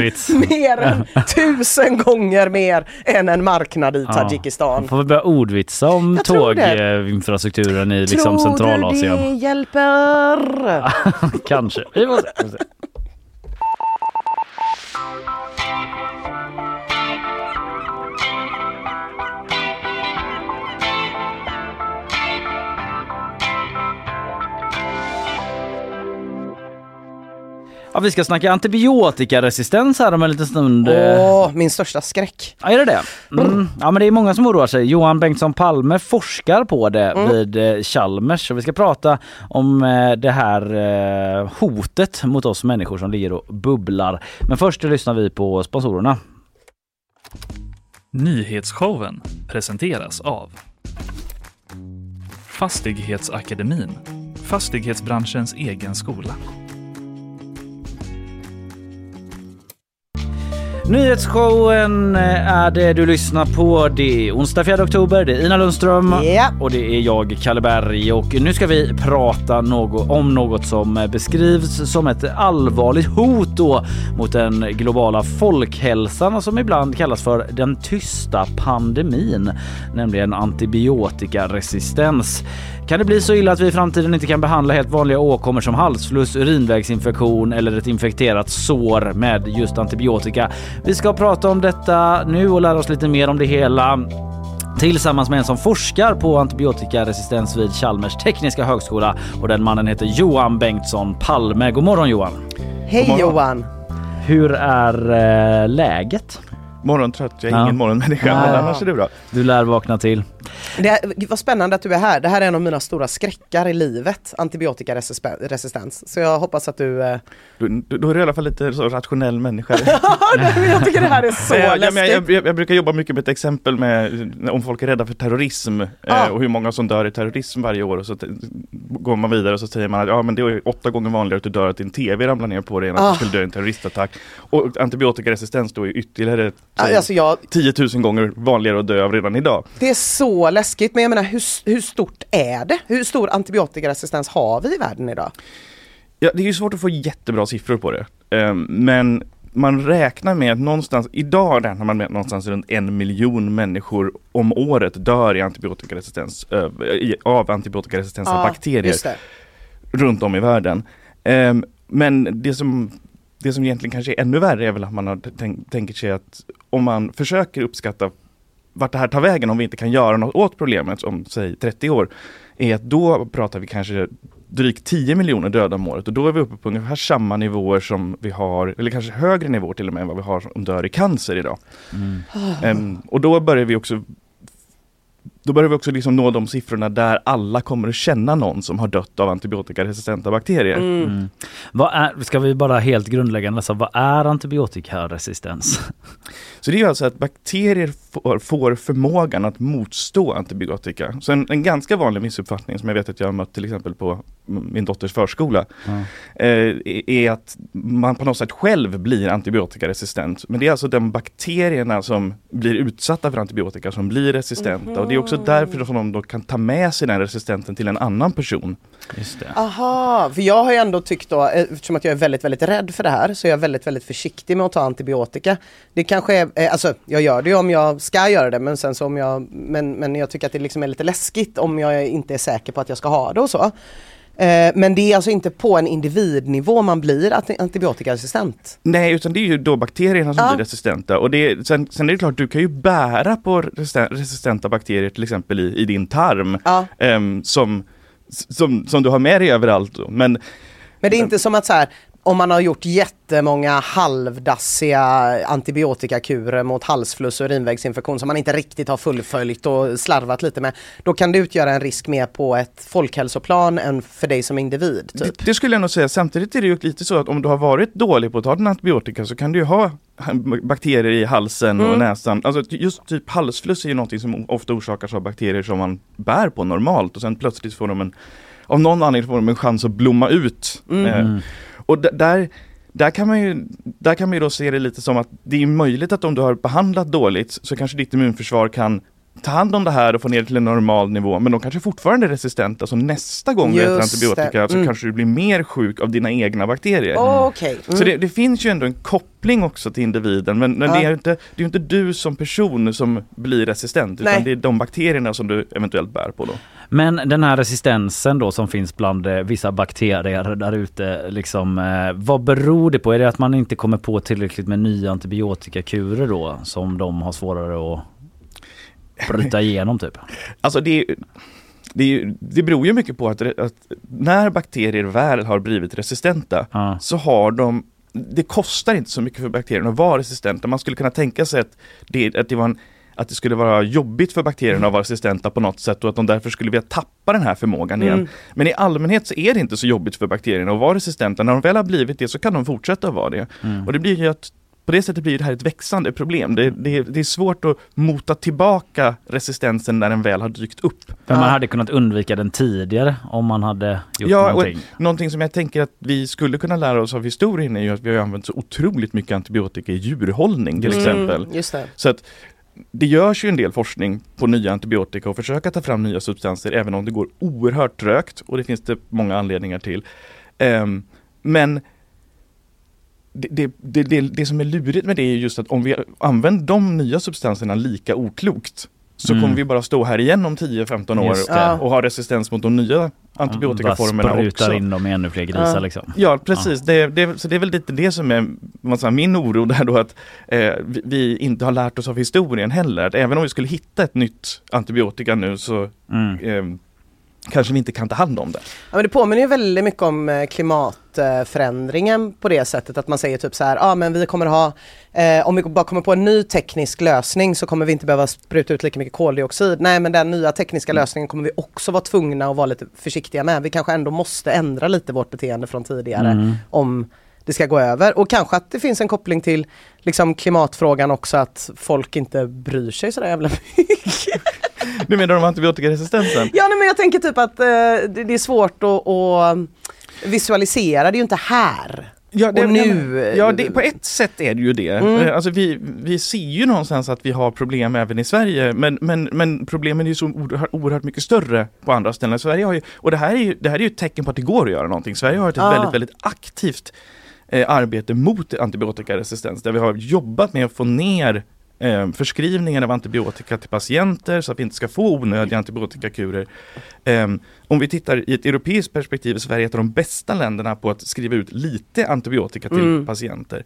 C: mer än tusen gånger mer än en marknad i Tadzjikistan.
B: Man får väl börja ordvitsa om
C: tror
B: tåginfrastrukturen i liksom
C: Tror
B: Centralasien.
C: du det hjälper?
B: Kanske. Vi får se. Ja, vi ska snacka antibiotikaresistens här om en liten stund.
C: Åh, min största skräck.
B: Ja, är det det? Mm. Ja, men det är många som oroar sig. Johan Bengtsson Palme forskar på det
C: Mm.
B: vid eh, Chalmers. Och vi ska prata om eh, det här eh, hotet mot oss människor som ligger och bubblar. Men först lyssnar vi på sponsorerna.
A: Nyhetsshowen presenteras av Fastighetsakademin, fastighetsbranschens egen skola.
B: Nyhetsshowen eh, är det du lyssnar på. Det är onsdag 4 oktober, det är Ina Lundström
C: Ja.
B: och det är jag, Kalle Berg. Och nu ska vi prata något, om något som eh, beskrivs som ett allvarligt hot då mot den globala folkhälsan och som ibland kallas för den tysta pandemin, nämligen antibiotikaresistens. Kan det bli så illa att vi i framtiden inte kan behandla helt vanliga åkommor som halsfluss, urinvägsinfektion eller ett infekterat sår med just antibiotika? Vi ska prata om detta nu och lära oss lite mer om det hela tillsammans med en som forskar på antibiotikaresistens vid Chalmers tekniska högskola och den mannen heter Johan Bengtsson Palme. God morgon Johan!
C: Hej Johan!
B: Hur är eh, läget?
P: Morgontrött, jag är
B: Ja.
P: ingen morgonmänniska, men annars är det bra.
B: Du lär vakna till.
C: Det vad spännande att du är här. Det här är en av mina stora skräckar i livet, antibiotikaresistens. Så jag hoppas att du... Eh...
P: Då är du i alla fall lite så rationell människa.
C: jag tycker det här är så
P: Ja, ja,
C: läskigt.
P: jag, jag, jag brukar jobba mycket med ett exempel med om folk är rädda för terrorism
C: Ah.
P: eh, och hur många som dör i terrorism varje år. Och så går man vidare och så säger man att ja, men det är åtta gånger vanligare att du dör att din TV ramlar ner på dig än att
C: Ah.
P: du skulle dö i en terroristattack. Och antibiotikaresistens då är ytterligare säg,
C: Alltså jag,
P: 10 000 gånger vanligare att dö av redan idag.
C: det är så läskigt, men jag menar hur, hur stort är det? Hur stor antibiotikaresistens har vi i världen idag?
P: Ja, det är ju svårt att få jättebra siffror på det. Ehm, men man räknar med att någonstans, idag räknar man med att någonstans runt en miljon människor om året dör i antibiotikaresistens, av antibiotikaresistenta
C: Ja,
P: bakterier runt om i världen. Ehm, men det som, det som egentligen kanske är ännu värre är väl att man har tänk, tänker sig att om man försöker uppskatta vart det här tar vägen om vi inte kan göra något åt problemet om säg 30 år, är att då pratar vi kanske drygt 10 miljoner döda om året och då är vi uppe på ungefär samma nivåer som vi har, eller kanske högre nivåer till och med än vad vi har som dör i cancer idag. Ehm, och då börjar vi också då börjar vi också liksom nå de siffrorna där alla kommer att känna någon som har dött av antibiotikaresistenta bakterier.
B: Mm. Vad är, ska vi bara helt grundläggande läsa, vad är antibiotikaresistens?
P: Så det är alltså att bakterier får, får förmågan att motstå antibiotika. Så en, en ganska vanlig missuppfattning som jag vet att jag har mött till exempel på min dotters förskola, eh, är att man på något sätt själv blir antibiotikaresistent. Men det är alltså de bakterierna som blir utsatta för antibiotika som blir resistenta och det är också därför som de då kan ta med sig den resistenten till en annan person.
B: Just det.
C: Aha, för jag har ju ändå tyckt då, eh, eftersom att jag är väldigt, väldigt rädd för det här, så är jag väldigt, väldigt försiktig med att ta antibiotika. Det kanske är, eh, alltså jag gör det ju om jag ska göra det, men sen så om jag, men, men jag tycker att det liksom är lite läskigt om jag inte är säker på att jag ska ha det och så. Eh, Men det är alltså inte på en individnivå man blir anti- antibiotikaresistent?
P: Nej, utan det är ju då bakterierna som
C: Ja.
P: blir resistenta. Och det, är- sen, sen är det klart, du kan ju bära på resisten- resistenta bakterier till exempel i, i din tarm. ehm, som, som, som du har med dig överallt. Men
C: Men det är inte som att så här, om man har gjort jättemånga halvdassiga antibiotikakurer mot halsfluss och urinvägsinfektion som man inte riktigt har fullföljt och slarvat lite med. Då kan det utgöra en risk mer på ett folkhälsoplan än för dig som individ. Typ.
P: det, det skulle jag nog säga. Samtidigt är det ju lite så att om du har varit dålig på att ta din antibiotika så kan du ju ha bakterier i halsen och
C: Mm.
P: näsan. Alltså just typ halsfluss är ju någonting som ofta orsakas av bakterier som man bär på normalt och sen plötsligt får de en, av någon anledning får de en chans att blomma ut.
C: Mm.
P: Eh, och där, där, kan man ju, där kan man ju då se det lite som att det är möjligt att om du har behandlat dåligt så kanske ditt immunförsvar kan ta hand om det här och få ner det till en normal nivå men de kanske fortfarande är resistenta så nästa gång du äter antibiotika
C: det.
P: så
C: Mm.
P: kanske du blir mer sjuk av dina egna bakterier.
C: Åh, okej. Mm.
P: Så det, det finns ju ändå en koppling också till individen men, men
C: Ja.
P: det är ju inte, det är ju inte du som person som blir resistent utan
B: Nej.
P: det är de bakterierna som du eventuellt bär på då.
B: Men den här resistensen då som finns bland eh, vissa bakterier där ute, liksom, eh, vad beror det på? Är det att man inte kommer på tillräckligt med nya antibiotikakurer då som de har svårare att bryta igenom typ?
P: Alltså det, är- det, är det beror ju mycket på att, att när bakterier väl har blivit resistenta så har de det kostar inte så mycket för bakterierna att vara resistenta. Man skulle kunna tänka sig att det, att det, var en, att det skulle vara jobbigt för bakterierna att vara resistenta på något sätt och att de därför skulle vilja tappa den här förmågan igen.
C: Mm.
P: Men i allmänhet så är det inte så jobbigt för bakterierna att vara resistenta. När de väl har blivit det så kan de fortsätta att vara det.
B: Mm.
P: Och det blir ju att på det sättet blir det här ett växande problem. Det, det, det är svårt att mota tillbaka resistensen när den väl har dykt upp.
B: Men man hade kunnat undvika den tidigare om man hade gjort
P: Ja,
B: någonting.
P: och någonting som jag tänker att vi skulle kunna lära oss av historien är ju att vi har använt så otroligt mycket antibiotika i djurhållning till
C: Mm,
P: exempel.
C: just det.
P: Så att det görs ju en del forskning på nya antibiotika och försöka ta fram nya substanser även om det går oerhört trögt och det finns det många anledningar till. Ehm, men det, det, det, det, som är lurigt med det är just att om vi använder de nya substanserna lika oklokt så
B: Mm.
P: kommer vi bara stå här igen om 10-15 år och ha resistens mot de nya antibiotikaformerna
B: Bara sprutar
P: också.
B: in dem i ännu fler grisar liksom.
P: Ja precis, Det, det, så det är väl lite det som är vad säger, min oro där då att eh, vi, vi inte har lärt oss av historien heller. Att även om vi skulle hitta ett nytt antibiotika nu så eh, kanske vi inte kan ta hand om det.
C: Ja, men det påminner ju väldigt mycket om eh, klimatförändringen på det sättet att man säger typ så här, ah, men vi kommer ha, eh, om vi bara kommer på en ny teknisk lösning så kommer vi inte behöva spruta ut lika mycket koldioxid. Nej men den nya tekniska lösningen kommer vi också vara tvungna att vara lite försiktiga med. Vi kanske ändå måste ändra lite vårt beteende från tidigare
B: Mm.
C: om det ska gå över. Och kanske att det finns en koppling till liksom, klimatfrågan också att folk inte bryr sig så jävla mycket.
P: Du menar om antibiotikaresistensen?
C: Ja nej, men jag tänker typ att eh, det, det är svårt att, att visualisera, det är ju inte här.
P: Ja, det,
C: och nu.
P: Ja, det, på ett sätt är det ju det.
C: Mm.
P: Eh, Alltså vi, vi ser ju någonstans att vi har problem även i Sverige, men, men, men problemen är ju så oerhört, oerhört mycket större på andra ställen. Sverige har ju, och det här, är ju, det här är ju ett tecken på att det går att göra någonting. Sverige har ett
C: Ah.
P: väldigt, väldigt aktivt eh, arbete mot antibiotikaresistens, där vi har jobbat med att få ner eh, förskrivningen av antibiotika till patienter så att vi inte ska få onödiga antibiotikakurer. Eh, om vi tittar i ett europeiskt perspektiv är Sverige ett av de bästa länderna på att skriva ut lite antibiotika till
C: Mm.
P: patienter.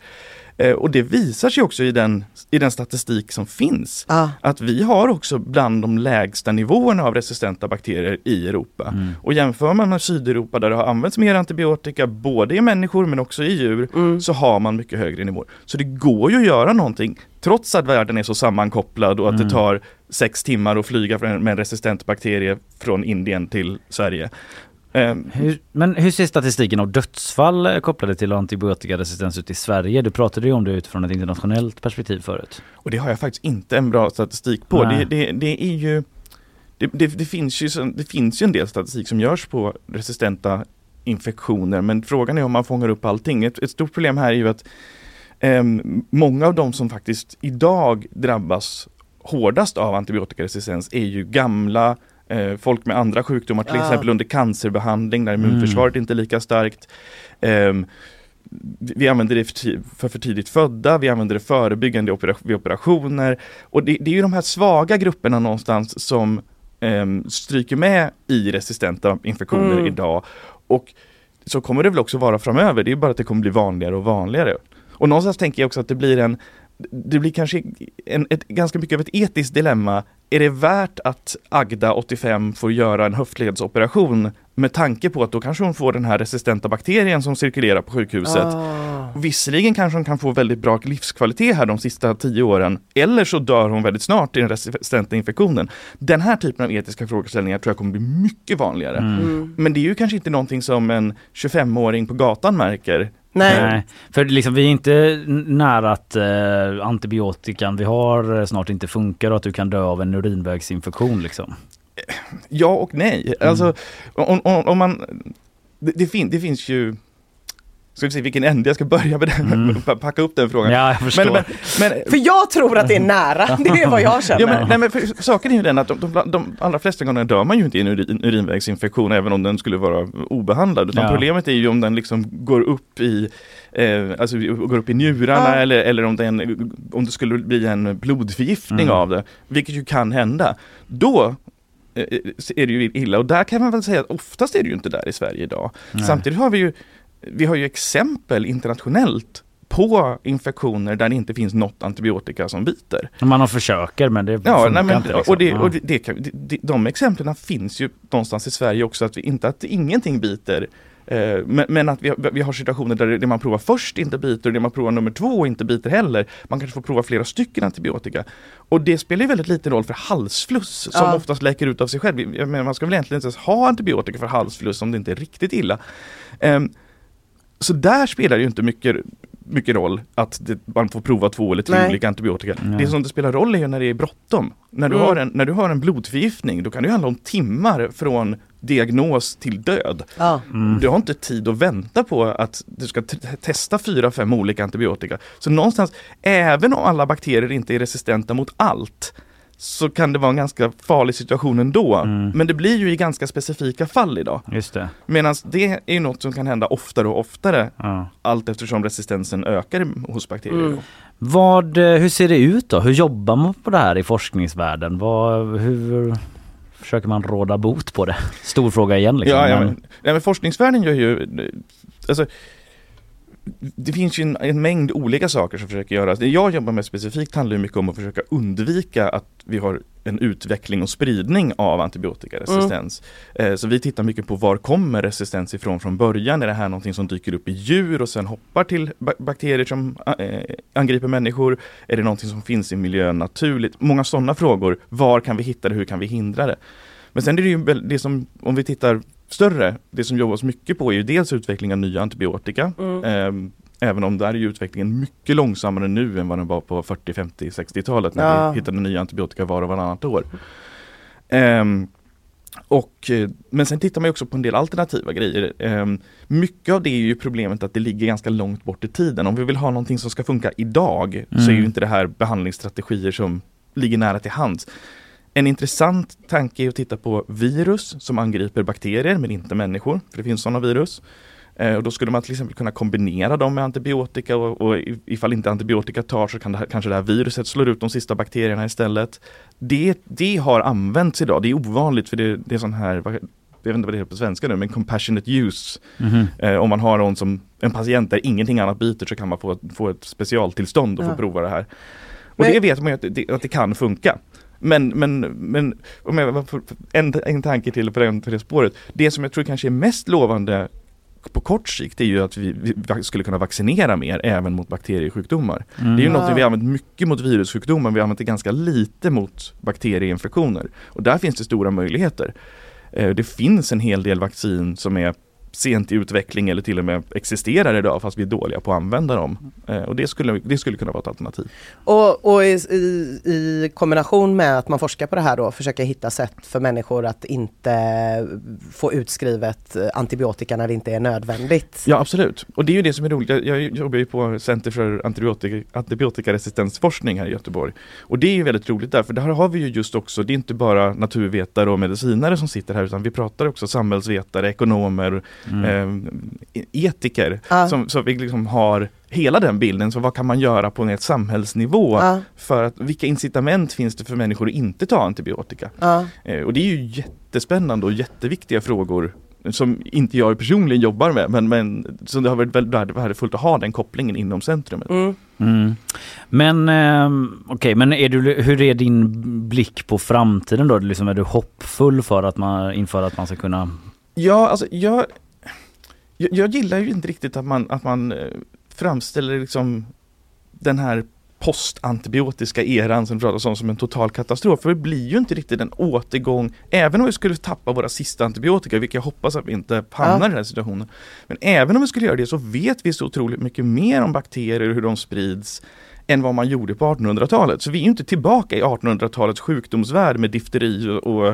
P: Eh, och det visar sig också i den, i den statistik som finns.
C: Ah.
P: Att vi har också bland de lägsta nivåerna av resistenta bakterier i Europa. Och jämför man med Sydeuropa där det har använts mer antibiotika både i människor men också i djur så har man mycket högre nivåer. Så det går ju att göra någonting trots att världen är så sammankopplad och att
B: Mm.
P: det tar sex timmar att flyga med en resistent bakterie från Indien till Sverige. Ehm,
B: Hur, men hur ser statistiken av dödsfall eh, kopplade till antibiotikaresistens ut i Sverige? Du pratade ju om det utifrån ett internationellt perspektiv förut.
P: Och det har jag faktiskt inte en bra statistik på. Det, det, det är ju det, det, det, finns ju, det finns ju en del statistik som görs på resistenta infektioner men frågan är om man fångar upp allting. Ett, ett stort problem här är ju att ehm, många av de som faktiskt idag drabbas hårdast av antibiotikaresistens är ju gamla, eh, folk med andra sjukdomar, till
Q: Ja.
P: exempel under cancerbehandling där immunförsvaret inte är lika starkt. Ehm, vi använder det för, för tidigt födda, vi använder det förebyggande opera- vid operationer. Och det, det är ju de här svaga grupperna någonstans som ehm, stryker med i resistenta infektioner
Q: Mm.
P: idag. Och så kommer det väl också vara framöver, det är bara att det kommer bli vanligare och vanligare. Och någonstans tänker jag också att det blir en det blir kanske en, ett, ganska mycket av ett etiskt dilemma. Är det värt att Agda, 85, får göra en höftledsoperation med tanke på att då kanske hon får den här resistenta bakterien som cirkulerar på sjukhuset.
C: Ah.
P: Visserligen kanske hon kan få väldigt bra livskvalitet här de sista tio åren, eller så dör hon väldigt snart i den resistenta infektionen. Den här typen av etiska frågeställningar tror jag kommer bli mycket vanligare.
B: Mm.
P: Men det är ju kanske inte någonting som en 25-åring på gatan märker.
B: Nej. För liksom, vi är inte nära att eh, antibiotikan vi har eh, snart inte funkar och att du kan dö av en urinvägsinfektion liksom.
P: Ja och nej. Alltså, om, om, om man... Det, det, fin, det finns ju... Ska vi se vilken ände jag ska börja med den, packa upp den frågan.
B: Mm. Ja, jag förstår.
P: Men, men, men,
C: För jag tror att det är nära, det är vad jag känner.
P: Ja, men, nej, men för, saken är ju den att de, de, de allra flesta gånger dör man ju inte i en urin, urinvägsinfektion även om den skulle vara obehandlad. Utan
B: Ja.
P: Problemet är ju om den liksom går upp i, eh, alltså, går upp i njurarna
Q: Ja.
P: eller, eller om, den, om det skulle bli en blodförgiftning
B: Mm.
P: av det, vilket ju kan hända. Då eh, är det ju illa och där kan man väl säga att oftast är det ju inte där i Sverige idag.
B: Nej.
P: Samtidigt har vi ju, vi har ju exempel internationellt på infektioner där det inte finns något antibiotika som biter.
B: Man har försöker men det
P: Ja, nej, men,
B: inte. Liksom.
P: och, det, och det, det, kan- det, de exemplen finns ju någonstans i Sverige också, att vi, inte att ingenting biter. Eh, men, men att vi, vi har situationer där det, man provar först inte biter och det man provar nummer två inte biter heller. Man kanske får prova flera stycken antibiotika. Och det spelar ju väldigt liten roll för halsfluss som
Q: Ja.
P: oftast läker ut av sig själv. Menar, man ska väl egentligen inte ens ha antibiotika för halsfluss om det inte är riktigt illa. Ehm, så där spelar det ju inte mycket, mycket roll att det, man får prova två eller tre
Q: Nej.
P: olika antibiotika.
Q: Nej.
P: Det som det spelar roll är ju när det är bråttom. När du,
Q: Mm.
P: har en, när du har en blodförgiftning, då kan det ju handla om timmar från diagnos till död.
C: Ja.
P: Du har inte tid att vänta på att du ska testa fyra, fem olika antibiotika. Så någonstans, även om alla bakterier inte är resistenta mot allt, så kan det vara en ganska farlig situation ändå. Men det blir ju i ganska specifika fall idag.
B: Just det.
P: Medan det är ju något som kan hända oftare och oftare
B: Ja.
P: allt eftersom resistensen ökar hos bakterier.
B: Mm. Vad, eh, hur ser det ut då? Hur jobbar man på det här i forskningsvärlden? Vad, hur försöker man råda bot på det? Stor fråga igen liksom.
P: Ja, ja,
B: men-
P: men, ja, men forskningsvärlden gör ju, alltså, det finns ju en, en mängd olika saker som försöker göras. Det jag jobbar med specifikt handlar mycket om att försöka undvika att vi har en utveckling och spridning av antibiotikaresistens. Eh, Så vi tittar mycket på var kommer resistens ifrån från början? Är det här någonting som dyker upp i djur och sen hoppar till ba- bakterier som eh, angriper människor? Är det någonting som finns i miljön naturligt? Många sådana frågor. Var kan vi hitta det? Hur kan vi hindra det? Men sen är det ju det som, om vi tittar större, det som jobbas mycket på är ju dels utveckling av nya antibiotika.
Q: Mm.
P: Ehm, Även om där är utvecklingen mycket långsammare nu än vad den var på 40, 50, 60-talet när
Q: Ja.
P: vi hittade nya antibiotika var och varannat år. Ehm, och, eh, men sen tittar man ju också på en del alternativa grejer. Ehm, mycket av det är ju problemet att det ligger ganska långt bort i tiden. Om vi vill ha någonting som ska funka idag så är
Q: Mm.
P: ju inte det här behandlingsstrategier som ligger nära till hands. En intressant tanke är att titta på virus som angriper bakterier men inte människor, för det finns sådana virus. Eh, och då skulle man till exempel kunna kombinera dem med antibiotika och, och ifall inte antibiotika tar så kan det här, kanske det här viruset slår ut de sista bakterierna istället. Det, det har använts idag, det är ovanligt för det, det är sån här, jag vet inte vad det heter på svenska nu, men compassionate use.
B: Mhm.
P: Eh, om man har någon som, en patient där ingenting annat biter så kan man få, få ett specialtillstånd och få
C: Ja.
P: prova det här. Och
C: Men-
P: det vet man ju att det, att det kan funka. Men, men, men en, en tanke till på det, på det spåret. Det som jag tror kanske är mest lovande på kort sikt är ju att vi, vi skulle kunna vaccinera mer även mot bakteriesjukdomar.
B: Mm.
P: Det är ju något vi har använt mycket mot virussjukdomar, vi har använt det ganska lite mot bakterieinfektioner. Och där finns det stora möjligheter. Eh, Det finns en hel del vaccin som är sent i utveckling eller till och med existerar idag fast vi är dåliga på att använda dem. Eh, och det skulle, det skulle kunna vara ett alternativ.
C: Och, och i, i, i kombination med att man forskar på det här då, försöka hitta sätt för människor att inte få utskrivet antibiotika när det inte är nödvändigt.
P: Ja absolut, och det är ju det som är roligt. Jag, jag jobbar ju på Center för antibiotika, antibiotikaresistensforskning här i Göteborg. Och det är ju väldigt roligt där, för där har vi ju just också, det är inte bara naturvetare och medicinare som sitter här utan vi pratar också samhällsvetare, ekonomer,
B: Mm.
P: eh, etiker
C: Ja.
P: som, som vi liksom har hela den bilden. Så vad kan man göra på ett samhällsnivå
C: Ja.
P: för att vilka incitament finns det för människor att inte ta antibiotika?
C: Ja.
P: Eh, och det är ju jättespännande och jätteviktiga frågor som inte jag personligen jobbar med men, men så det har varit väldigt värde- värdefullt att ha den kopplingen inom centrumet.
C: Mm.
B: Mm. Men ehm, okej, men är du, hur är din blick på framtiden då? Liksom, är du hoppfull för att man, inför att man ska kunna...
P: Ja, alltså jag, jag, jag gillar ju inte riktigt att man, att man eh, framställer liksom den här postantibiotiska eran som pratas om som en total katastrof. För det blir ju inte riktigt en återgång, även om vi skulle tappa våra sista antibiotika, vilket jag hoppas att vi inte hamnar
C: Ja.
P: i den här situationen. Men även om vi skulle göra det så vet vi så otroligt mycket mer om bakterier och hur de sprids än vad man gjorde på 1800-talet. Så vi är ju inte tillbaka i 1800-talets sjukdomsvärld med difteri och, och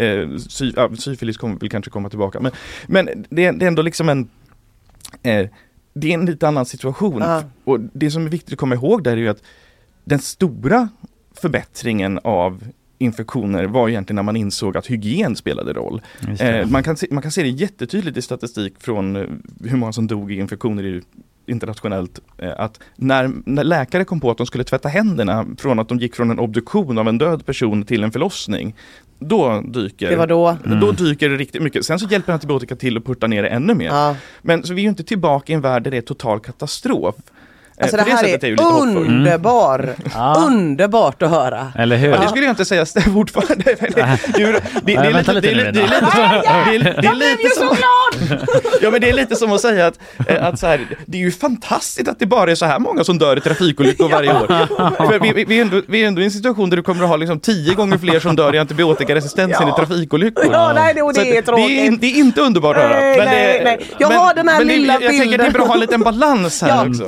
P: eh, sy, ja, syfilis kommer väl kanske komma tillbaka. Men, men det, är, det är ändå liksom en eh, det är en lite annan situation.
C: Ja.
P: Och det som är viktigt att komma ihåg där är ju att den stora förbättringen av infektioner var egentligen när man insåg att hygien spelade roll. Eh, man, kan se, man kan se det jättetydligt i statistik från eh, hur många som dog i infektioner i, internationellt. Eh, att när, när läkare kom på att de skulle tvätta händerna från att de gick från en obduktion av en död person till en förlossning. Då dyker,
C: Det var då.
P: då
C: Mm.
P: dyker det riktigt mycket. Sen så hjälper antibiotika till att putta ner det ännu mer.
C: Ja.
P: Men så vi är ju inte tillbaka i en värld där det är total katastrof. Eh,
C: Alltså
P: på
C: det här
P: sättet
C: är
P: ju lite hoppfull.
B: Mm.
C: underbar, underbart att höra.
B: Eller hur?
P: Ja, det skulle jag inte säga fortfarande. Det, det, det, det, det, är lite, det,
B: lite
P: är
B: nu,
P: lite- det är lite
B: Lena.
P: som- det är- det är
C: Jag blev
P: lite
C: ju så
P: som-
C: glad!
P: Ja men det är lite som att säga att, eh, att så här, det är ju fantastiskt att det bara är så här många som dör i trafikolyckor varje år. För vi, vi, vi, är ändå, vi är ändå i en situation där du kommer att ha liksom tio gånger fler som dör i antibiotikaresistens än i trafikolyckor.
C: Ja, nej, det- och det
P: att
C: är tråkigt.
P: Det är, det är inte underbart att höra.
C: Nej,
P: men
C: nej,
P: det,
C: nej. Jag
P: men,
C: har den här
P: men
C: lilla
P: det, Jag tänker det är
C: bilden.
P: bra att ha en liten balans här
C: Ja,
P: också.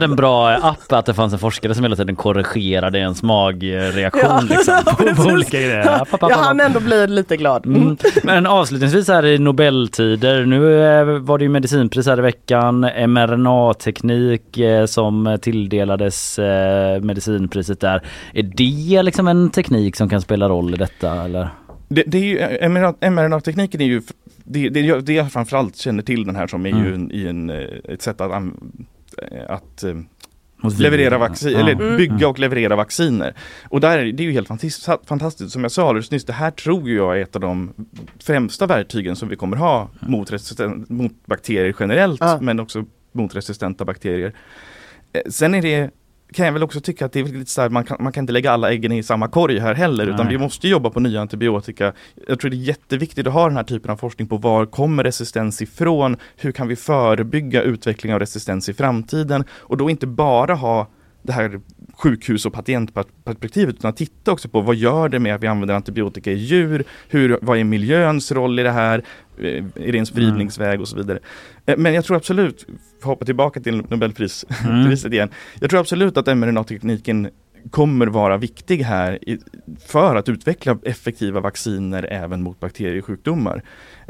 B: Varit en bra app att det fanns en forskare som hela tiden korrigerade ens magreaktion
C: Ja,
B: liksom, på, på olika grejer.
C: Ja,
B: App, app, app,
C: Jag hann ändå bli lite glad.
B: Mm. Men avslutningsvis här i Nobeltider, nu eh, var det ju medicinpris här i veckan, mRNA-teknik eh, som tilldelades eh, medicinpriset där. Är det liksom en teknik som kan spela roll i detta eller?
P: Det, det är ju, mRNA mRNA-tekniken är ju, det, det, jag- det jag framförallt känner till den här som är ju
B: Mm.
P: en, i en, ett sätt att, att eh,
B: Mot virus.
P: leverera vaccin,
B: Ja.
P: eller
B: Mm.
P: bygga och leverera vacciner. Och där, är det är ju helt fantastiskt. Som jag sa alldeles nyss, det här tror jag är ett av de främsta verktygen som vi kommer ha mot, resisten, mot bakterier generellt,
C: Ja.
P: men också mot resistenta bakterier. Eh, Sen är det kan jag väl också tycka att det är lite så här, man kan, man kan inte lägga alla äggen i samma korg här heller utan
B: Nej.
P: vi måste jobba på nya antibiotika. Jag tror det är jätteviktigt att ha den här typen av forskning på var kommer resistens ifrån? Hur kan vi förebygga utveckling av resistens i framtiden? Och då inte bara ha det här sjukhus och patientperspektivet utan titta också på vad gör det med att vi använder antibiotika i djur? Hur, vad är miljöns roll i det här? Är det en spridningsväg och så vidare. Eh, Men jag tror absolut, hoppa tillbaka till Nobelpriset
B: Mm.
P: igen. Jag tror absolut att mRNA-tekniken kommer vara viktig här i, för att utveckla effektiva vacciner även mot bakteriesjukdomar.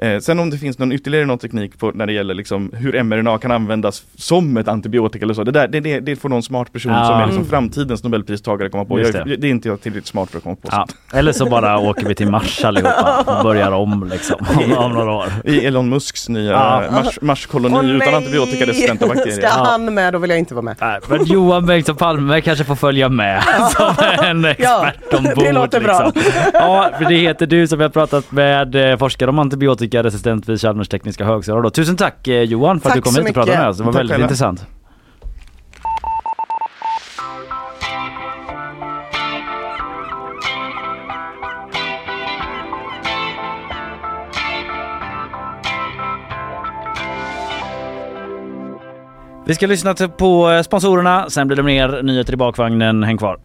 P: Eh, sen om det finns någon ytterligare någon teknik på när det gäller liksom hur mRNA kan användas som ett antibiotika eller så. Det, där, det, det, det får någon smart person
B: Ja.
P: som är liksom
B: Mm.
P: framtidens Nobelpristagare komma på. Jag,
B: det.
P: det. är inte jag tillräckligt smart för att komma på.
B: Ja. Eller så bara åker vi till Mars allihopa och börjar om liksom om, om några år.
P: I Elon Musks nya
B: Ja.
P: Mars, Marskoloni
C: Åh,
P: utan antibiotikaresistenta bakterier.
C: Ska han med då vill jag inte vara med.
B: Nej, Men Johan Bengtsson Palme kanske får följa med som en expert ombord.
C: det låter bra.
B: Liksom. Ja, för det heter du som vi har pratat med eh, forskare om antibiotikaresistent vid Chalmers tekniska högskola. då. Tusen tack eh, Johan för att
C: Tack
B: du kom hit och pratade med oss. Det var
P: Tack
B: väldigt
P: själva.
B: intressant. Vi ska lyssna på eh, sponsorerna, sen blir det mer nyheter i bakvagnen. Häng kvar.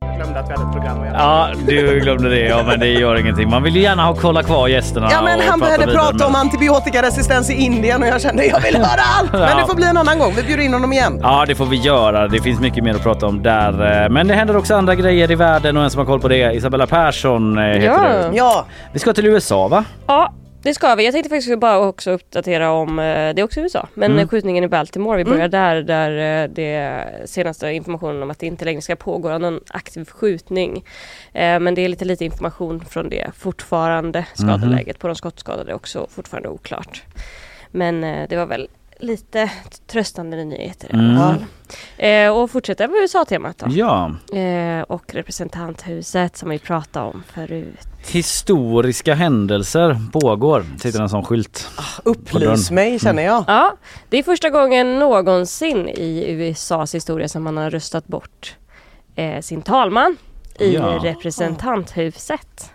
C: Jag glömde att vi hade ett program att göra.
B: Ja, du glömde det. Ja, men det gör ingenting. Man vill ju gärna ha kolla kvar gästerna.
C: Ja men han började prata om antibiotikaresistens i Indien och jag kände jag vill höra allt! Men
B: Ja.
C: det får bli en annan gång, vi bjuder in honom igen.
B: Ja, det får vi göra. Det finns mycket mer att prata om där. Eh, Men det händer också andra grejer i världen och en som har koll på det, Isabella Persson eh, heter
O: Ja.
B: du.
C: Ja.
B: Vi ska till USA va?
O: Ja, det ska vi. Jag tänkte faktiskt bara också uppdatera om, eh, det är också USA, men
B: Mm.
O: mm. skjutningen i Baltimore. Vi börjar där, där eh, det senaste informationen om att det inte längre ska pågå någon aktiv skjutning. Eh, Men det är lite lite information från det fortfarande. Skadeläget på de skottskadade är också fortfarande oklart. Men det var väl lite tröstande nyheter i
B: Mm.
O: alla fall. Eh, och fortsätta med USA-temat då.
B: Ja.
O: Eh, och representanthuset som vi pratade om förut.
B: Historiska händelser pågår. Sitter en sån skylt. på
C: Upplys mig känner jag.
O: Ja, det är första gången någonsin i USAs historia som man har röstat bort eh, sin talman i
C: Ja.
O: representanthuset.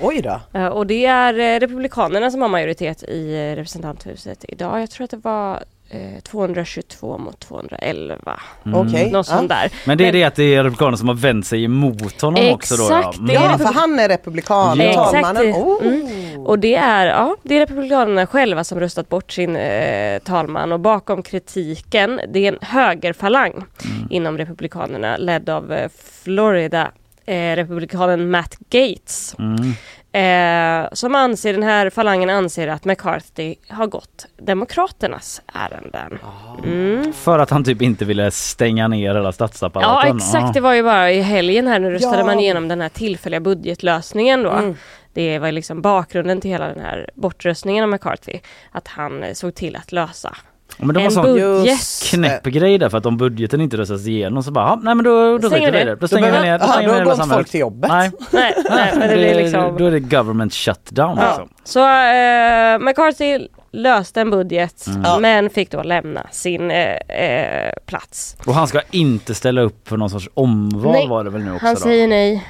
C: Oj då.
O: Eh, och det är eh, Republikanerna som har majoritet i eh, representanthuset idag. Jag tror att det var eh, 222 mot 211.
B: Mm. Okej,
O: Något sånt
C: ja.
O: där.
B: Men det är det att det är republikaner som har vänt sig emot honom också då?
O: Exakt,
B: ja.
O: är
C: Ja, för han är republikan,
B: Ja.
C: talmannen.
O: Exakt.
C: Oh.
O: Mm. Och det är, ja, det är Republikanerna själva som röstat bort sin eh, talman och bakom kritiken, det är en högerfalang
B: Mm.
O: inom Republikanerna ledd av eh, Florida eh, republikanen Matt Gates.
B: Mm.
O: Eh, som anser, den här falangen anser att McCarthy har gått Demokraternas ärenden. Mm.
B: För att han typ inte ville stänga ner hela
O: Ja
B: statsapparaten?
O: exakt, det var ju bara i helgen här nu röstade
C: Ja.
O: man igenom den här tillfälliga budgetlösningen då.
C: Mm.
O: Det var liksom bakgrunden till hela den här bortröstningen av McCarthy. Att han eh, såg till att lösa
B: Ja, men var
O: en
B: sån
O: budget.
B: knäpp grej där för att om budgeten inte röstas igenom så bara, "Ja, nej men då, då
O: Stänger
B: vi
O: det.
B: Då stänger vi ner. Stänger
C: då
B: vi ner
C: går
B: hela
C: inte folk till jobbet.
B: Nej.
O: Nej, nej men det blir liksom...
B: Då är det government shutdown.
O: Ja.
B: Liksom.
O: Så eh, McCarthy löste en budget
B: Mm.
O: men fick då lämna sin eh, eh, plats.
B: Och han ska inte ställa upp för någon sorts omval
O: Nej,
B: var det väl nu också
O: Han
B: då?
O: säger nej.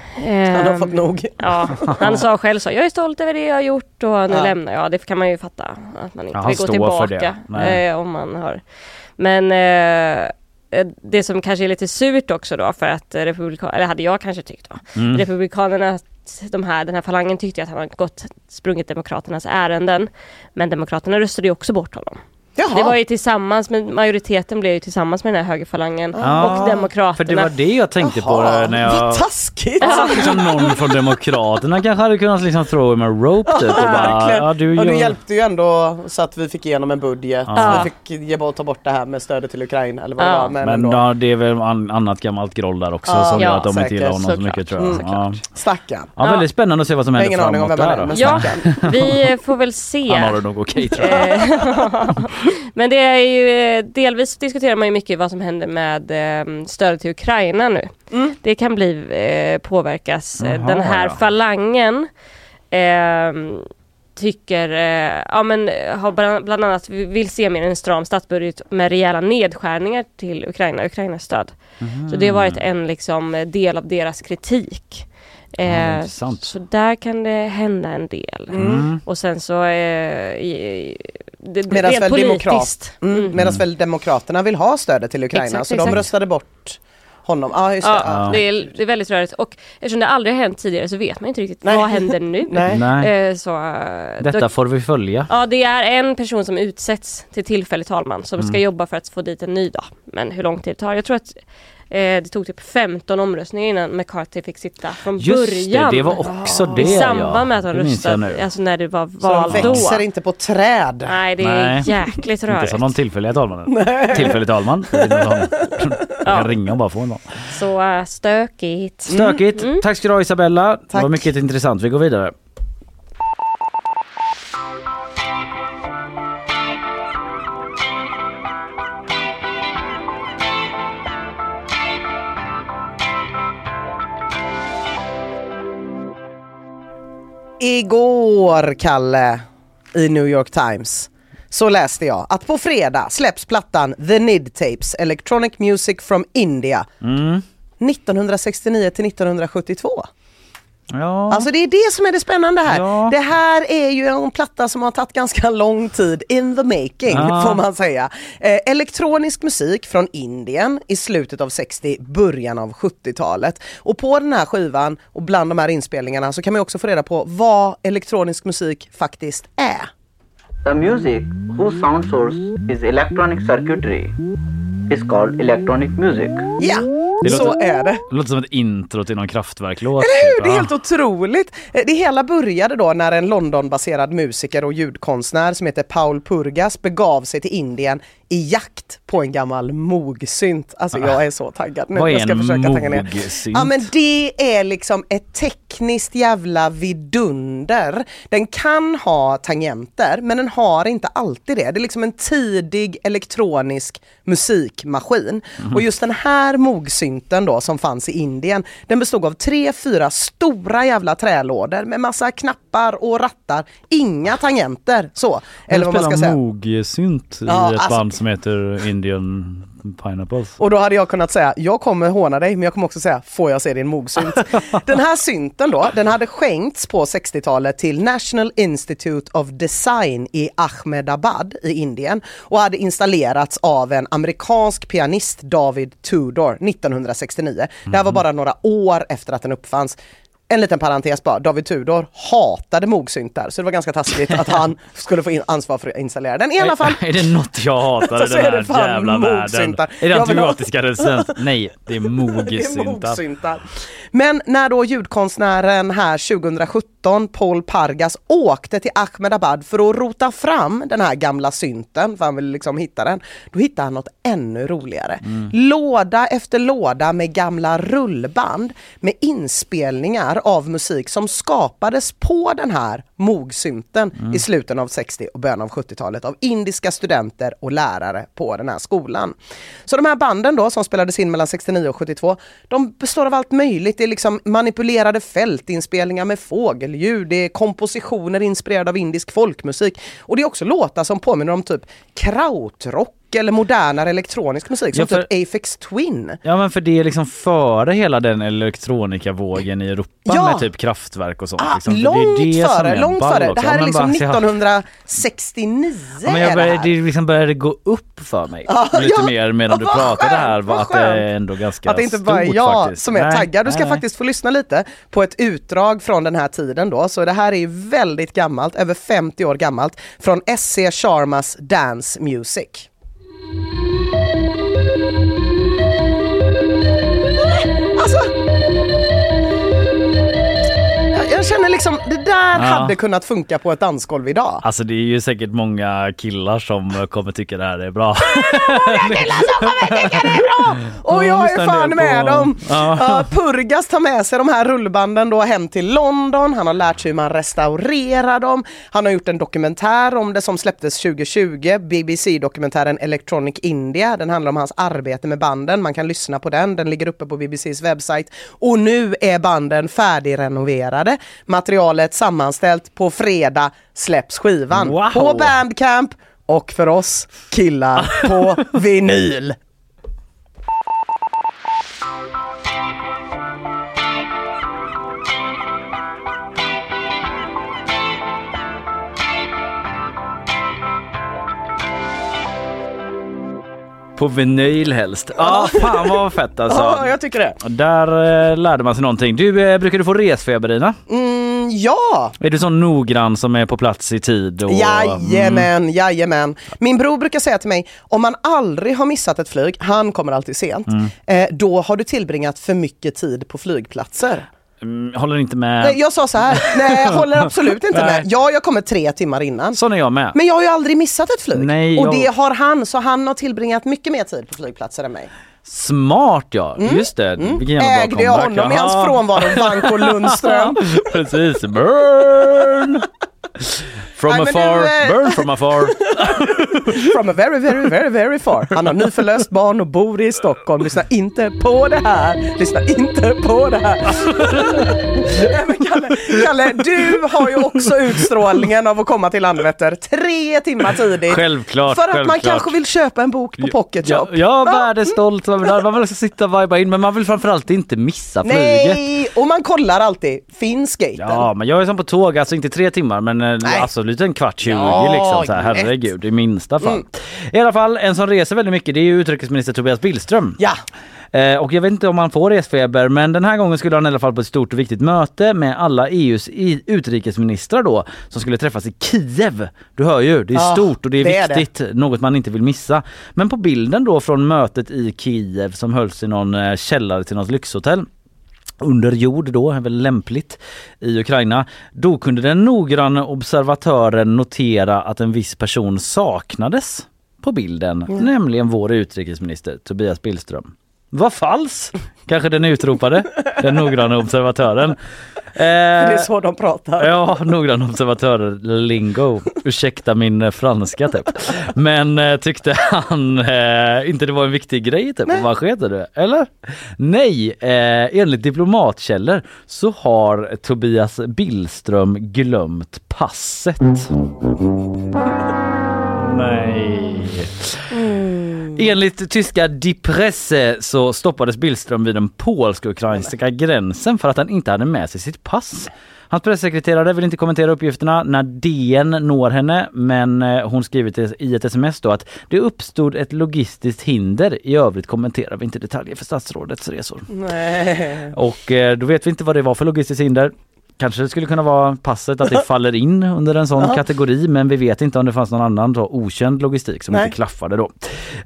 C: Han har
O: Eh,
C: fått nog.
O: Ja, han sa själv så. Jag är stolt över det jag har gjort och nu
C: Ja.
O: lämnar jag. Det kan man ju fatta. Att man inte
B: Ja,
O: vill gå
B: står för det.
O: tillbaka. Eh, om man har. Men eh, eh, det som kanske är lite surt också då för att republikanerna, eller hade jag kanske tyckt då.
B: Mm.
O: Republikanerna, de här, den här falangen tyckte att han har gått, sprungit Demokraternas ärenden. Men Demokraterna röstade ju också bort honom.
C: Jaha.
O: Det var ju tillsammans med majoriteten blev ju tillsammans med den här högerfalangen
B: Ja,
O: och Demokraterna.
B: För det var det jag tänkte på
C: Jaha,
B: där när jag...
C: Vad taskigt!
B: Liksom någon från Demokraterna kanske hade kunnat liksom throw him a rope typ och bara, ja du
C: och du
B: gör...
C: hjälpte ju ändå så att vi fick igenom en budget.
B: Ja.
C: Vi fick ge bort, ta bort det här med stödet till Ukraina eller vad det
O: Ja.
C: var. Men,
B: Men ja, det är väl an, annat gammalt groll där också
C: Ja,
B: som gör
O: ja,
B: att de inte gillar honom så
O: Såklart.
B: mycket tror jag.
C: Mm.
B: Ja.
C: Stackarn.
B: Ja,
O: Ja.
B: väldigt spännande att se vad som händer framåt där.
C: är,
B: då.
C: men
O: Ja, vi får väl se.
B: Han har det nog okej tror jag.
O: Men det är ju eh, delvis diskuterar man ju mycket vad som händer med eh, stödet till Ukraina nu.
C: Mm.
O: Det kan bli eh, påverkas.
B: Jaha,
O: Den här
B: ja.
O: falangen eh, tycker, eh, ja men har bland bland annat vill se mer en stram statsbudget med rejäla nedskärningar till Ukraina, Ukrainas stöd. Så det har varit en liksom del av deras kritik. Eh,
B: intressant.
O: så där kan det hända en del.
B: Mm.
O: Och sen så eh, det,
C: Medan väl,
O: politiskt.
C: demokrat, mm,
O: Mm.
C: väl Demokraterna vill ha stödet till Ukraina
O: Exakt,
C: så
O: exakt.
C: de röstade bort honom. Ja, just det.
O: Ja, det, är, det är väldigt rörigt och eftersom det aldrig har hänt tidigare så vet man inte riktigt
C: Nej.
O: vad händer nu.
C: Nej.
O: Eh, så, eh,
B: detta
O: då,
B: får vi följa.
O: ja, det är en person som utsätts till tillfällig talman som ska
B: Mm.
O: jobba för att få dit en ny då. Men hur lång tid det tar? Jag tror att det tog typ 15 omröstningar innan McCarthy fick sitta från
B: Just
O: början.
B: det, det var också det
O: I samband
B: ja.
O: med att han
B: Det
O: röstade, alltså när det var
C: Så
O: val
C: de
O: då.
C: växer inte på träd.
O: Nej, det är
B: Nej.
O: jäkligt
B: Inte
O: rörigt.
B: som de tillfälliga talmannen. Tillfällig talman. Det är någon sån. Jag kan ringa och bara få en sån.
O: Så äh, stökigt.
B: Stökigt.
O: Mm.
B: Tack ska du ha Isabella. Det
C: Tack.
B: var mycket intressant. Vi går vidare.
C: Igår, Kalle, i New York Times så läste jag att på fredag släpps plattan The Nid Tapes Electronic Music from India
B: Mm.
C: 1969 till 1972.
B: Ja.
C: Alltså det är det som är det spännande här. Det här är ju en platta som har tagit ganska lång tid in the making
B: Ja.
C: får man säga. Eh, elektronisk musik från Indien i slutet av 60, början av 70-talet. Och på den här skivan och bland de här inspelningarna så kan man också få reda på vad elektronisk musik faktiskt är.
Q: The music whose sound source is electronic circuitry is called electronic music.
C: Ja,
B: Det
C: så
B: låter-
C: är det.
B: Det låter som ett intro till någon kraftverklåt.
C: Eller hur?
B: typ.
C: Det är helt otroligt. Eh, Det hela började då när en Londonbaserad musiker och ljudkonstnär som heter Paul Purgas begav sig till Indien i jakt på en gammal mogsynt. Alltså jag är så taggad nu.
B: Vad är
C: jag ska
B: en
C: försöka tagga ner. Ja men det är liksom ett tekniskt jävla vidunder. Den kan ha tangenter men den har inte alltid det. Det är liksom en tidig elektronisk musikmaskin.
B: Mhm.
C: Och just den här mogsynten då som fanns i Indien, den bestod av tre, fyra stora jävla trälådor med massa knappar och rattar. Inga tangenter så. Eller vad man ska säga.
B: mogsynt i
C: Ja,
B: ett
C: alltså-
B: band som heter Indian Pineapples.
C: Och då hade jag kunnat säga, jag kommer håna dig men jag kommer också säga, får jag se din mogsynt? den här synten då, den hade skänkts på 60-talet till National Institute of Design i Ahmedabad i Indien och hade installerats av en amerikansk pianist, David Tudor, 1969. Det här var bara några år efter att den uppfanns. En liten parentes bara, David Tudor hatade mogsyntar så det var ganska taskigt att han skulle få ansvar för att installera den. I alla fall,
B: Är det något jag hatar i den
C: är
B: här jävla världen?
C: mogsyntar.
B: Är det antibiotiska resistens? Nej, det är
C: är
B: mogsyntar.
C: Men när då ljudkonstnären här 2017, Paul Pargas, åkte till Ahmedabad för att rota fram den här gamla synten, för han ville liksom hitta den, då hittade han något ännu roligare. Låda efter låda med gamla rullband med inspelningar av musik som skapades på den här mogsynten i slutet av 60 och början av 70-talet av indiska studenter och lärare på den här skolan. Så de här banden då som spelades in mellan 69 och 72, de består av allt möjligt. Det är liksom manipulerade fältinspelningar med fågelljud, det är kompositioner inspirerade av indisk folkmusik och det är också låtar som påminner om typ krautrock eller modernare elektronisk musik som
B: Ja, för-
C: typ Aphex Twin.
B: Ja men för det är liksom före hela den elektronikavågen i Europa
C: Ja.
B: med typ kraftverk och sånt.
C: Ah,
B: liksom.
C: Långt
B: det är det
C: före,
B: är
C: långt före. Det här är liksom
B: bara, så jag-
C: 1969
B: Ja, men jag började, det liksom började gå upp för mig
C: Ja,
B: lite
C: ja.
B: mer medan du pratade
C: skönt,
B: här var att det är ändå ganska
C: Att det inte bara är jag
B: faktiskt.
C: som är
B: Nej,
C: taggad. Du ska
B: nej.
C: faktiskt få lyssna lite på ett utdrag från den här tiden då. Så det här är ju väldigt gammalt, över 50 år gammalt, från SC Sharmas Dance Music. Jag- Jag känner liksom, det där hade kunnat funka på ett dansgolv idag.
B: Alltså det är ju säkert många killar som kommer tycka det här är bra.
C: Och jag
B: lyssnar
C: är
B: en
C: fan
B: del
C: med
B: på-
C: dem!
B: Ja.
C: Purgas tar med sig de här rullbanden då hem till London. Han har lärt sig hur man restaurerar dem. Han har gjort en dokumentär om det som släpptes 2020, BBC-dokumentären Electronic India. Den handlar om hans arbete med banden. Man kan lyssna på den. Den ligger uppe på BBCs webbsajt. Och nu är banden färdigrenoverade. Materialet sammanställt. På fredag släpps skivan.
B: Wow.
C: På Bandcamp och för oss killar på vinyl.
B: På vinyl helst. Ja, fan vad fett alltså.
C: Ja, jag tycker det.
B: Där eh, lärde man sig någonting. Du, eh, brukar du få resfeber Ina?
C: Mm, ja!
B: Är du så noggrann som är på plats i tid? Och,
C: Jajamän,
B: Mm.
C: jajamän. Min bror brukar säga till mig, om man aldrig har missat ett flyg, han kommer alltid sent,
B: Mm.
C: eh, då har du tillbringat för mycket tid på flygplatser.
B: Mm, håller inte med.
C: Nej, jag sa så här, nej jag håller absolut inte med. Ja, jag kommer tre timmar innan.
B: Sån är jag med.
C: Men jag har ju aldrig missat ett flyg.
B: Nej,
C: Och
B: jag-
C: det har han, så han har tillbringat mycket mer tid på flygplatser än mig.
B: Smart ja, just det. Vilken jävla bra
C: Ägde jag
B: comeback.
C: honom i hans frånvaro, Vanko Lundström.
B: Precis, burn! From
C: Nej,
B: afar,
C: du, eh,
B: burn from afar.
C: From a very, very, very, very far. Han har nyförlöst barn och bor i Stockholm. Lyssna inte på det här. Lyssna inte på det här. Nej, men Kalle, Kalle, du har ju också utstrålningen av att komma till Landvetter tre timmar tidigt.
B: Självklart,
C: För att man
B: självklart.
C: kanske vill köpa en bok på Pocket Shop.
B: Ja, jag är det här. Man vill sitta och vibea in men man vill framförallt inte missa flyget.
C: Nej, och man kollar alltid, finns gaten?
B: Ja, men jag är som på tåg, alltså inte tre timmar men eh, alltså lite en kvart, tjugo
C: Ja,
B: liksom. Så här, herregud, i minsta fall.
C: Mm.
B: I alla fall, en som reser väldigt mycket det är ju utrikesminister Tobias Billström.
C: Ja.
B: Eh, och jag vet inte om han får resfeber men den här gången skulle han i alla fall på ett stort och viktigt möte med alla EUs utrikesministrar då som skulle träffas i Kiev. Du hör ju, det är
C: Ja,
B: stort och det är
C: det är
B: viktigt, något man inte vill missa. Men på bilden då från mötet i Kiev som hölls i någon eh, källare till något lyxhotell under jord då, är väl lämpligt i Ukraina. Då kunde den noggranna observatören notera att en viss person saknades på bilden, nämligen vår utrikesminister Tobias Billström. Vad falskt, kanske den utropade, den noggranna observatören.
C: Det är
B: Eh,
C: så de pratar.
B: Ja, noggrann observatör lingo. Ursäkta min eh, franska typ. Men eh, tyckte han eh, inte det var en viktig grej typ? Skedde det? Eller? Nej, eh, enligt diplomatkällor så har Tobias Billström glömt passet. Nej. Enligt tyska Die Presse så stoppades Billström vid den polsk-ukrainska gränsen för att han inte hade med sig sitt pass. Hans pressekreterare vill inte kommentera uppgifterna när DN når henne men eh, hon skriver i ett sms då att det uppstod ett logistiskt hinder. I övrigt kommenterar vi inte detaljer för statsrådets resor.
C: Nej.
B: Och eh, då vet vi inte vad det var för logistiskt hinder. Kanske det skulle kunna vara passet att det faller in under en sån kategori men vi vet inte om det fanns någon annan då, okänd logistik som
C: Nej.
B: inte klaffade då.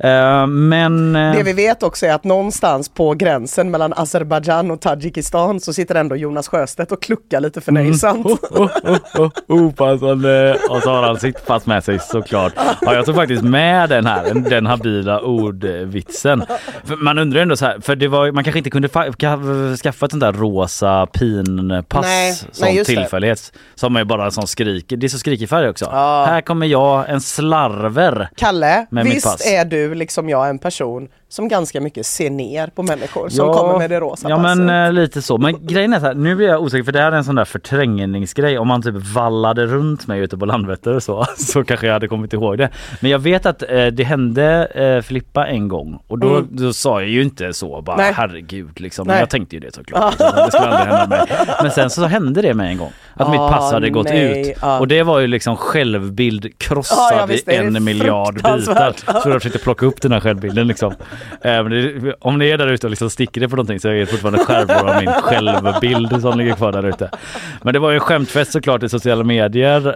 B: Eh, men... eh,
C: Det vi vet också är att någonstans på gränsen mellan Azerbajdzjan och Tadzjikistan så sitter ändå Jonas Sjöstedt och kluckar lite förnöjsamt.
B: Oh, oh, oh, opassande. Och så har han sitt pass med sig såklart. Ja, jag tog faktiskt med den här, den habila ordvitsen. För man undrar ändå så här, för det var, man kanske inte kunde fa- ka- skaffa ett sånt där rosa pinpass
C: Nej,
B: som
C: nej,
B: tillfällighets. Som är bara en sån skrik, det är så skrikig färg också. Här kommer jag, en slarver.
C: Kalle,
B: Med mitt
C: visst
B: pass.
C: är du liksom jag en person som ganska mycket ser ner på människor som kommer med det rosa
B: Ja
C: passet?
B: men eh, lite så. Men grejen är så här, nu blir jag osäker för det här är en sån där förträngningsgrej. Om man typ vallade runt mig ute på Landvetter och så, så kanske jag hade kommit ihåg det. Men jag vet att eh, det hände eh, Filippa en gång och då,
C: Mm.
B: då sa jag ju inte så bara
C: Nej.
B: herregud liksom. Men jag tänkte ju det såklart. det skulle aldrig hända mig. Men sen så hände det med en gång. Att mitt
C: Ah,
B: pass hade gått
C: nej,
B: ut.
C: ah.
B: Och det var ju liksom självbild krossad
C: visst, det
B: i en miljard bitar. Så jag försökte plocka upp den här självbilden liksom. Eh, det, om ni är där ute och liksom sticker det på någonting så är det fortfarande skärvor av min självbild som ligger kvar där ute. Men det var ju en skämtfest såklart i sociala medier.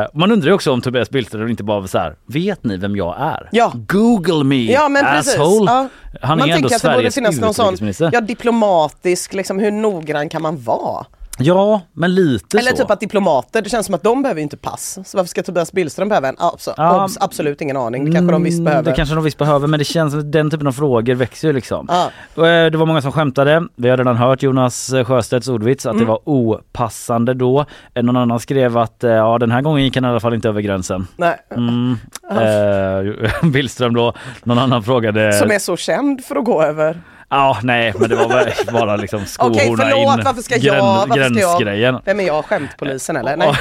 B: Eh, man undrar ju också om Tobias Billström inte bara var så här, vet ni vem jag är?
C: Ja.
B: Google me
C: Ja men
B: asshole.
C: Ja.
B: Han
C: man
B: är ändå Sveriges
C: sån
B: utrikesminister.
C: ja, diplomatisk, liksom, hur noggrann kan man vara?
B: Ja, men lite
C: Eller
B: så.
C: typ att diplomater, det känns som att de behöver ju inte pass. Så varför ska Tobias Billström behöva en? Abs-
B: Ja.
C: obs, absolut ingen aning, det kanske de visst
B: Mm,
C: behöver.
B: Det kanske de visst behöver men det känns som att den typen av frågor växer ju liksom.
C: Ja.
B: Eh, Det var många som skämtade. Vi har redan hört Jonas eh, Sjöstedts ordvits att
C: Mm.
B: det var opassande då. Eh, Någon annan skrev att ja den här gången gick han i alla fall inte över gränsen.
C: Nej.
B: Mm. Billström då. Någon annan frågade.
C: Som är så känd för att gå över.
B: Ja nej men det var väl bara liksom skohorna
C: Okej förlåt,
B: in
C: varför ska jag, varför ska
B: gränsgrejen.
C: jag? Vem är jag, skämtpolisen eller? Nej.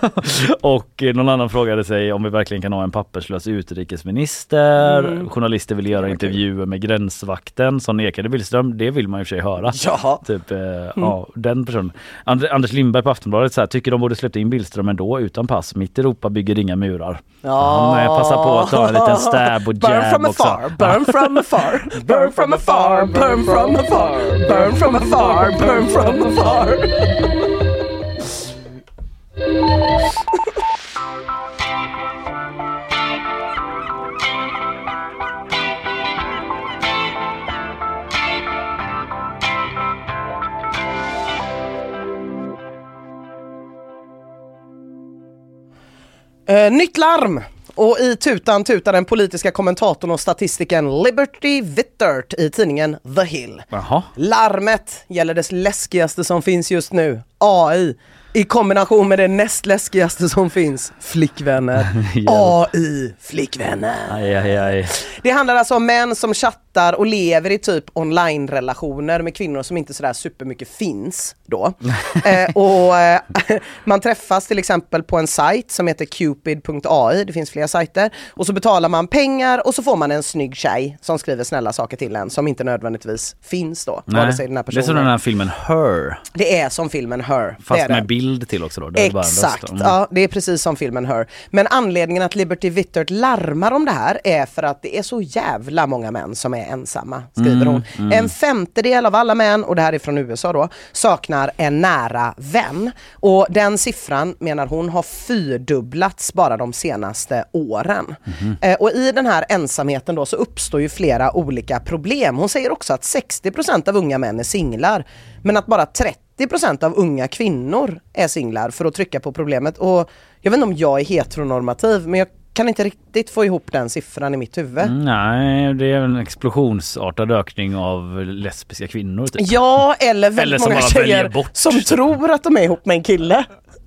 B: Och eh, någon annan frågade sig om vi verkligen kan ha en papperslös utrikesminister.
C: Mm.
B: Journalister vill göra intervjuer med gränsvakten som nekade Billström. Det vill man ju för sig höra.
C: Ja.
B: Typ, eh, ja, den personen. And- Anders Lindberg på Aftonbladet så här, tycker de borde släppt in Billström ändå utan pass. Mitt Europa bygger inga murar.
C: Ja.
B: Han passar på att ta en liten stab och
C: Burn
B: jab
C: from
B: också.
C: afar, burn from afar, burn from afar, burn from afar, burn from afar, burn from afar. Eh, nytt larm! Och i tutan tutar den politiska kommentatorn och statistikern Liberty Wittert i tidningen The Hill.
B: Jaha.
C: Larmet gäller det läskigaste som finns just nu, AI. I kombination med det näst läskigaste som finns, flickvänner. AI, flickvänner.
B: Aj, aj, aj.
C: Det handlar alltså om män som chattar chattar och lever i typ online-relationer med kvinnor som inte sådär supermycket finns då. eh, och eh, man träffas till exempel på en sajt som heter cupid.ai, det finns flera sajter. Och så betalar man pengar och så får man en snygg tjej som skriver snälla saker till en som inte nödvändigtvis finns då.
B: Nej,
C: vare sig den här
B: det är som
C: personen.
B: den här filmen Her.
C: Det är som filmen Her.
B: Fast
C: är det.
B: med bild till också då.
C: Exakt,
B: Mm.
C: ja det är precis som filmen Her. Men anledningen att Liberty Vittert larmar om det här är för att det är så jävla många män som är ensamma, skriver
B: Mm,
C: hon.
B: mm.
C: En femtedel av alla män, och det här är från USA då, saknar en nära vän. Och den siffran menar hon har fyrdubblats bara de senaste åren.
B: Mhm.
C: Eh, och i den här ensamheten då så uppstår ju flera olika problem. Hon säger också att 60% av unga män är singlar, men att bara 30% av unga kvinnor är singlar för att trycka på problemet. Och jag vet inte om jag är heteronormativ, men jag kan inte riktigt få ihop den siffran i mitt huvud.
B: Mm, Nej, det är en explosionsartad ökning av lesbiska kvinnor. Typ.
C: Ja, eller väldigt
B: Eller som
C: många tjejer som tror att de är ihop med en kille.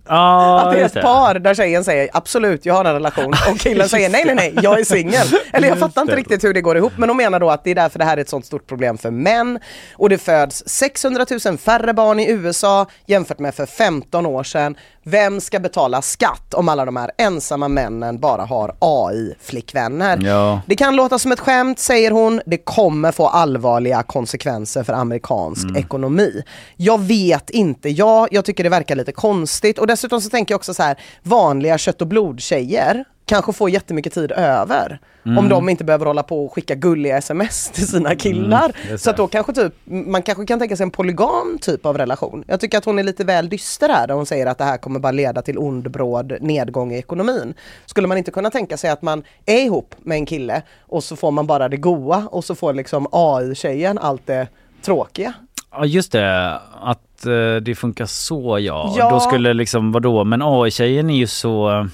B: Ja,
C: att det är ett par där tjejen säger absolut jag har en relation och killen säger nej nej nej jag är singel. Eller jag fattar inte riktigt hur det går ihop men de menar då att det är därför det här är ett sånt stort problem för män. Och det föds 600 000 färre barn i USA jämfört med för 15 år sedan. Vem ska betala skatt om alla de här ensamma männen bara har AI-flickvänner?
B: Ja.
C: Det kan låta som ett skämt säger hon, det kommer få allvarliga konsekvenser för amerikansk
B: Mm.
C: ekonomi. Jag vet inte, ja, jag tycker det verkar lite konstigt och dessutom så tänker jag också så här, vanliga kött och blodtjejer kanske får jättemycket tid över.
B: Mm.
C: Om de inte behöver hålla på och skicka gulliga sms till sina killar.
B: Mm,
C: så att då kanske typ, man kanske kan tänka sig en polygam typ av relation. Jag tycker att hon är lite väl dyster här där hon säger att det här kommer bara leda till ond bråd nedgång i ekonomin. Skulle man inte kunna tänka sig att man är ihop med en kille och så får man bara det goa och så får liksom AI-tjejen allt det tråkiga.
B: Ja just det, att eh, det funkar så ja.
C: Ja.
B: Då skulle liksom, vadå, men AI-tjejen är ju så...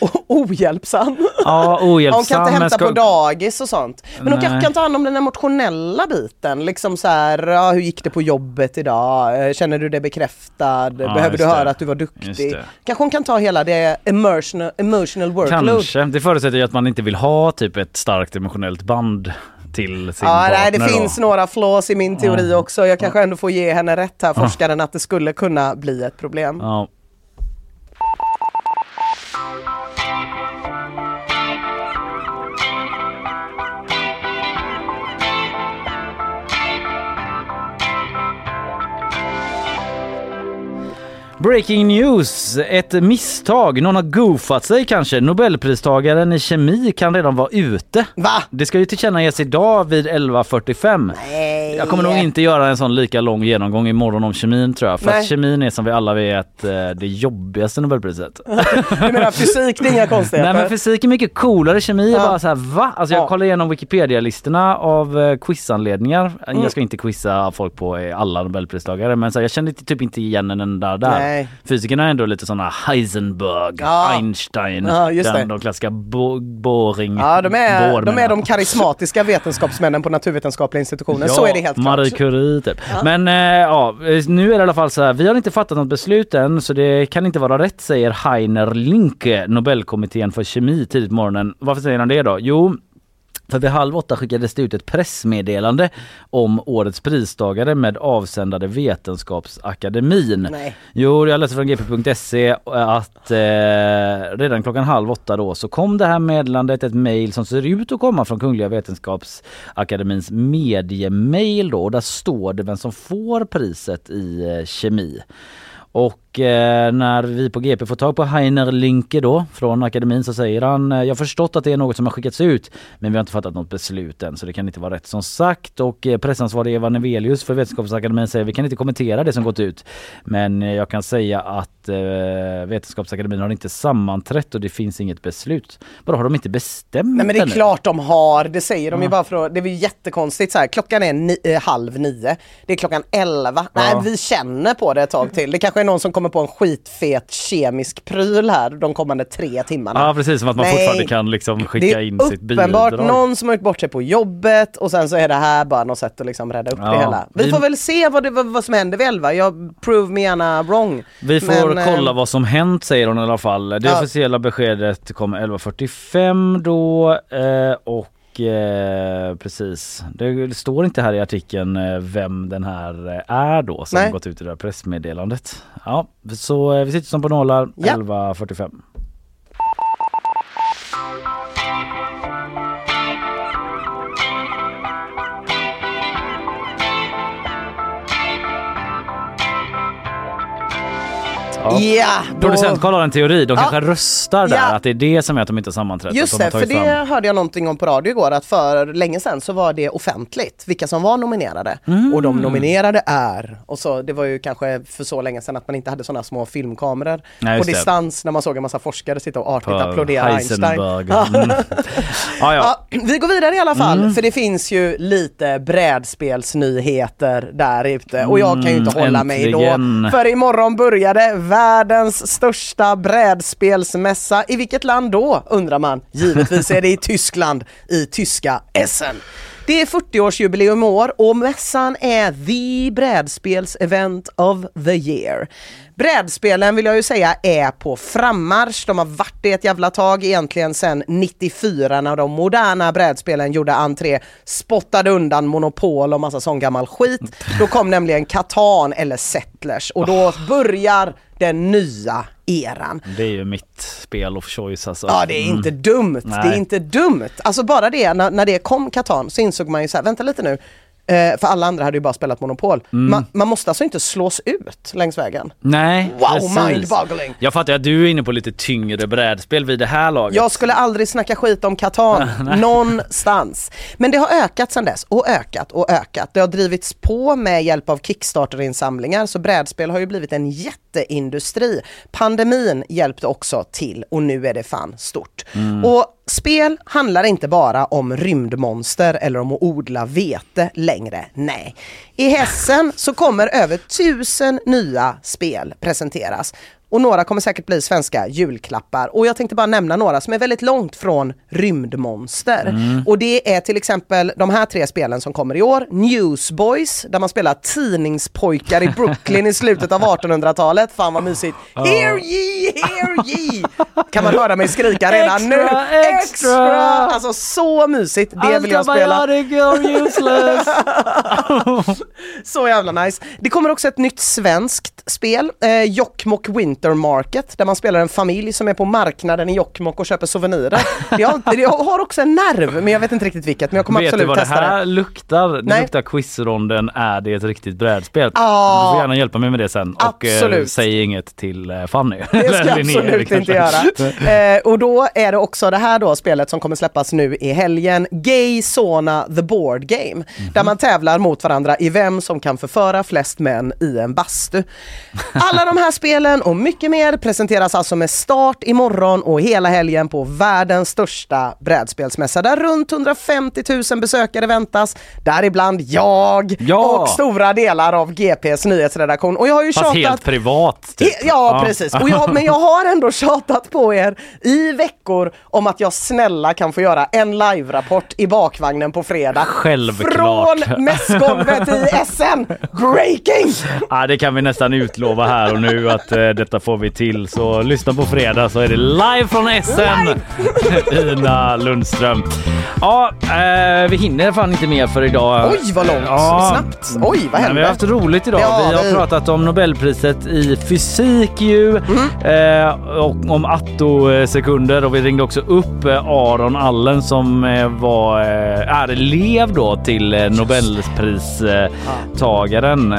C: Ohjälpsam.
B: Ja,
C: Hon
B: ohjälpsam.
C: kan inte hämta
B: ska-
C: på dagis och sånt. Men hon kanske kan ta hand om den emotionella biten. Liksom så här, ja, hur gick det på jobbet idag? Eh, Känner du dig bekräftad? Behöver
B: just
C: du
B: det.
C: höra att du var duktig?
B: det.
C: Kanske hon kan ta hela det emotional, emotional workload.
B: Kanske. Det förutsätter ju att man inte vill ha typ ett starkt emotionellt band till sin
C: Ja,
B: partner.
C: nej, det
B: då.
C: finns några flaws i min teori
B: Ja.
C: också. Jag kanske ändå får ge henne rätt här,
B: Ja.
C: forskaren, att det skulle kunna bli ett problem.
B: Ja. Breaking news! Ett misstag. Någon har goofat sig kanske. Nobelpristagaren i kemi kan redan vara ute.
C: Va?
B: Det ska ju tillkännages idag vid 11.45.
C: Nej.
B: Jag kommer nog inte göra en sån lika lång genomgång imorgon om kemin tror jag. För
C: Nej.
B: att kemin är som vi alla vet eh, det jobbigaste nobelpriset.
C: Du menar fysik, det är inga konstigheter?
B: Nej men fysik är mycket coolare, kemi är
C: Ja.
B: bara så här va? Alltså jag
C: Ja.
B: kollar igenom Wikipedia-listorna av eh, quizanledningar.
C: Mm.
B: Jag ska inte quizza folk på eh, alla nobelpristagare men så här, jag kände typ inte igen en enda där.
C: Nej.
B: Fysikerna är ändå lite sådana Heisenberg,
C: Ja.
B: Einstein,
C: Ja, just
B: den,
C: det.
B: de klassiska bo- Boring.
C: Ja, de är,
B: Bohr,
C: de är de karismatiska vetenskapsmännen på naturvetenskapliga institutionen. så är det helt
B: Marie
C: klart.
B: Curie typ.
C: Ja.
B: Men eh, ja, nu är det i alla fall så här. Vi har inte fattat något beslut än så det kan inte vara rätt säger Heiner Linke, Nobelkommittén för kemi tidigt på morgonen. Varför säger han det då? Jo, för vid halv åtta skickades det ut ett pressmeddelande om årets pristagare med avsändare Vetenskapsakademin.
C: Nej.
B: Jo, jag läste från gp.se att eh, redan klockan halv åtta då så kom det här meddelandet, ett mejl som ser ut att komma från Kungliga Vetenskapsakademins mediemail då och där står det vem som får priset i eh, kemi. Och eh, när vi på GP får tag på Heiner Linke då från akademin så säger han eh, Jag har förstått att det är något som har skickats ut men vi har inte fattat något beslut än så det kan inte vara rätt som sagt och eh, pressansvarig Eva Nevelius för Vetenskapsakademin säger vi kan inte kommentera det som gått ut. Men eh, jag kan säga att eh, Vetenskapsakademin har inte sammanträtt och det finns inget beslut. Bara har de inte bestämt
C: Nej men det är klart de har, det säger de ju
B: Ja.
C: bara för att, det är ju jättekonstigt så här. klockan är ni, halv nio, det är klockan elva, nej
B: Ja.
C: vi känner på det ett tag till. Det kanske är någon som kommer på en skitfet kemisk pryl här de kommande tre timmarna.
B: Ja precis som att man
C: Nej.
B: fortfarande kan liksom skicka
C: det
B: in
C: är
B: sitt
C: uppenbart
B: bidrag.
C: någon som har gjort bort sig på jobbet och sen så är det här bara något sätt att liksom rädda upp
B: Ja,
C: det hela. Vi,
B: vi-
C: får väl se vad, det, vad, som händer vid elva, jag prove me gärna wrong.
B: Vi får
C: Men, eh,
B: kolla vad som hänt säger hon i alla fall. Det
C: Ja.
B: officiella beskedet kommer 11.45 då eh, och eh, precis. Det står inte här i artikeln eh, vem den här eh, är då som
C: Nej.
B: gått ut i det här pressmeddelandet. Ja, så vi sitter som på nålar
C: Ja.
B: 11.45.
C: Ja, då-
B: Producent Karl har en teori. De kanske röstar där, att det är det som gör att de inte har sammanträtt.
C: Just
B: de
C: det, för
B: tagit
C: det
B: fram-
C: hörde jag någonting om på radio igår att för länge sedan så var det offentligt vilka som var nominerade.
B: Mm.
C: Och de nominerade är, och så det var ju kanske för så länge sedan att man inte hade sådana små filmkameror
B: Nej,
C: på
B: just det.
C: distans när man såg en massa forskare sitta och artigt
B: På
C: applådera Einstein.
B: Mm. Ja, ja.
C: Vi går vidare i alla fall,
B: Mm.
C: för det finns ju lite brädspelsnyheter där ute och jag kan ju inte
B: Mm,
C: hålla mig
B: äntligen.
C: då. För imorgon började världens största brädspelsmässa. I vilket land då, undrar man. Givetvis är det i Tyskland, i tyska Essen. Det är 40-årsjubileum i år och mässan är the brädspels event of the year. Brädspelen vill jag ju säga är på frammarsch. De har varit det ett jävla tag egentligen sedan 94 när de moderna brädspelen gjorde entré, spottade undan monopol och massa sån gammal skit. Då kom nämligen Catan eller Settlers och då börjar den nya eran.
B: Det är ju mitt spel of choice alltså.
C: Ja det är inte
B: Mm.
C: dumt, det
B: Nej.
C: är inte dumt. Alltså bara det, när, när det kom Catan så insåg man ju så här, vänta lite nu. Eh, för alla andra hade ju bara spelat Monopol.
B: Mm.
C: Man, man måste alltså inte slås ut längs vägen.
B: Nej,
C: Wow, mind-boggling.
B: Jag fattar att du är inne på lite tyngre brädspel vid det här laget.
C: Jag skulle aldrig snacka skit om Catan, någonstans. Men det har ökat sedan dess och ökat och ökat. Det har drivits på med hjälp av Kickstarter-insamlingar så brädspel har ju blivit en jätteindustri. Pandemin hjälpte också till och nu är det fan stort.
R: Mm.
C: Och spel handlar inte bara om rymdmonster eller om att odla vete längre. Nej. I Hessen så kommer över tusen nya spel presenteras. Och några kommer säkert bli svenska julklappar. Och jag tänkte bara nämna några som är väldigt långt från rymdmonster.
R: Mm.
C: Och det är till exempel de här tre spelen som kommer i år. Newsboys, där man spelar tidningspojkar i Brooklyn i slutet av 1800-talet. Fan vad mysigt.
R: Ja.
C: Hear ye, hear ye! Kan man höra mig skrika redan nu?
B: Extra, extra!
C: Alltså så mysigt. Det vill jag spela.
B: Useless!
C: Så jävla nice. Det kommer också ett nytt svenskt spel, eh, Jokkmokk Winter Market, där man spelar en familj som är på marknaden i Jokkmokk och köper souvenirer. Det har, det har också en nerv, men jag vet inte riktigt vilket. Men jag kommer
B: Vet du
C: absolut
B: vad det
C: testa
B: här
C: det.
B: luktar? Det
C: Nej.
B: luktar quizronden Är det ett riktigt brädspel?
C: Ja.
B: Du får gärna hjälpa mig med det sen och eh,
C: Absolut.
B: säg inget till eh, Fanny.
C: Det ska jag absolut inte göra. Eh, och då är det också det här då spelet som kommer släppas nu i helgen, Gay Sauna The Board Game.
B: Mhm.
C: Där man tävlar mot varandra i vem som kan förföra flest män i en bastu. Alla de här spelen och mycket mer presenteras alltså med start imorgon och hela helgen på världens största brädspelsmässa där runt 150 000 besökare väntas. Däribland jag
B: Ja.
C: och stora delar av GPs nyhetsredaktion. Och jag har ju
B: Fast
C: tjatat
B: helt privat. Typ.
C: He- Ja, precis. Och jag, men jag har ändå tjatat på er i veckor om att jag snälla kan få göra en live-rapport i bakvagnen på fredag.
B: Självklart.
C: Från mässgolvet i SN. Breaking!
B: Ja, det kan vi nästan utlova här och nu att eh, detta får vi till. Så lyssna på fredag så är det live från Essen. Ina Lundström. Ja, eh, vi hinner fan inte mer för idag.
C: Oj, vad långt. Snabbt. Oj, vad hände?
B: Vi har haft roligt idag.
C: Har
B: vi har
C: vi.
B: pratat om Nobelpriset i fysik ju
C: Mm.
B: eh, och om attosekunder och vi ringde också upp eh, Aron Allen som eh, var eh, är elev då till Nobelpristagaren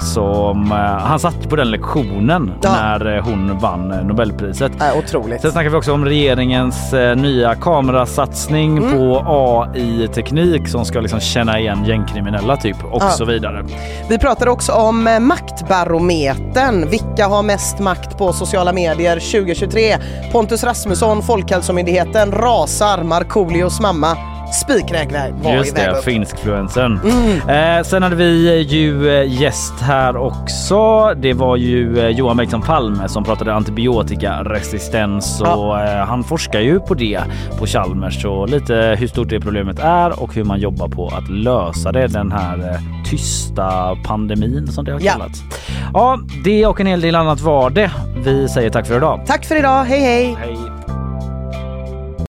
B: som han satt på den lektionen när hon vann eh, Nobelpriset.
C: Äh, otroligt.
B: Sen snackar vi också om regeringens eh, nya kamerasatsning
C: Mm.
B: på AI-teknik som ska liksom känna igen gängkriminella typ och
C: Ja.
B: så vidare.
C: Vi pratar också om eh, maktbarometern. Vilka har mest makt på sociala medier 2023? Pontus Rasmusson, Folkhälsomyndigheten, rasar Markoolios mamma. Spikräknare var
B: Just
C: iväg
B: det,
C: upp.
B: finskfluensen.
C: Mm.
B: Eh, sen hade vi ju eh, gäst här också. Det var ju eh, Johan Bengtsson Palme som pratade antibiotikaresistens och eh, han forskar ju på det på Chalmers och lite hur stort det problemet är och hur man jobbar på att lösa det. Den här eh, tysta pandemin som det har
C: Ja.
B: kallats. Ja, det och en hel del annat var det. Vi säger tack för idag.
C: Tack för idag, hej hej!
B: Hej.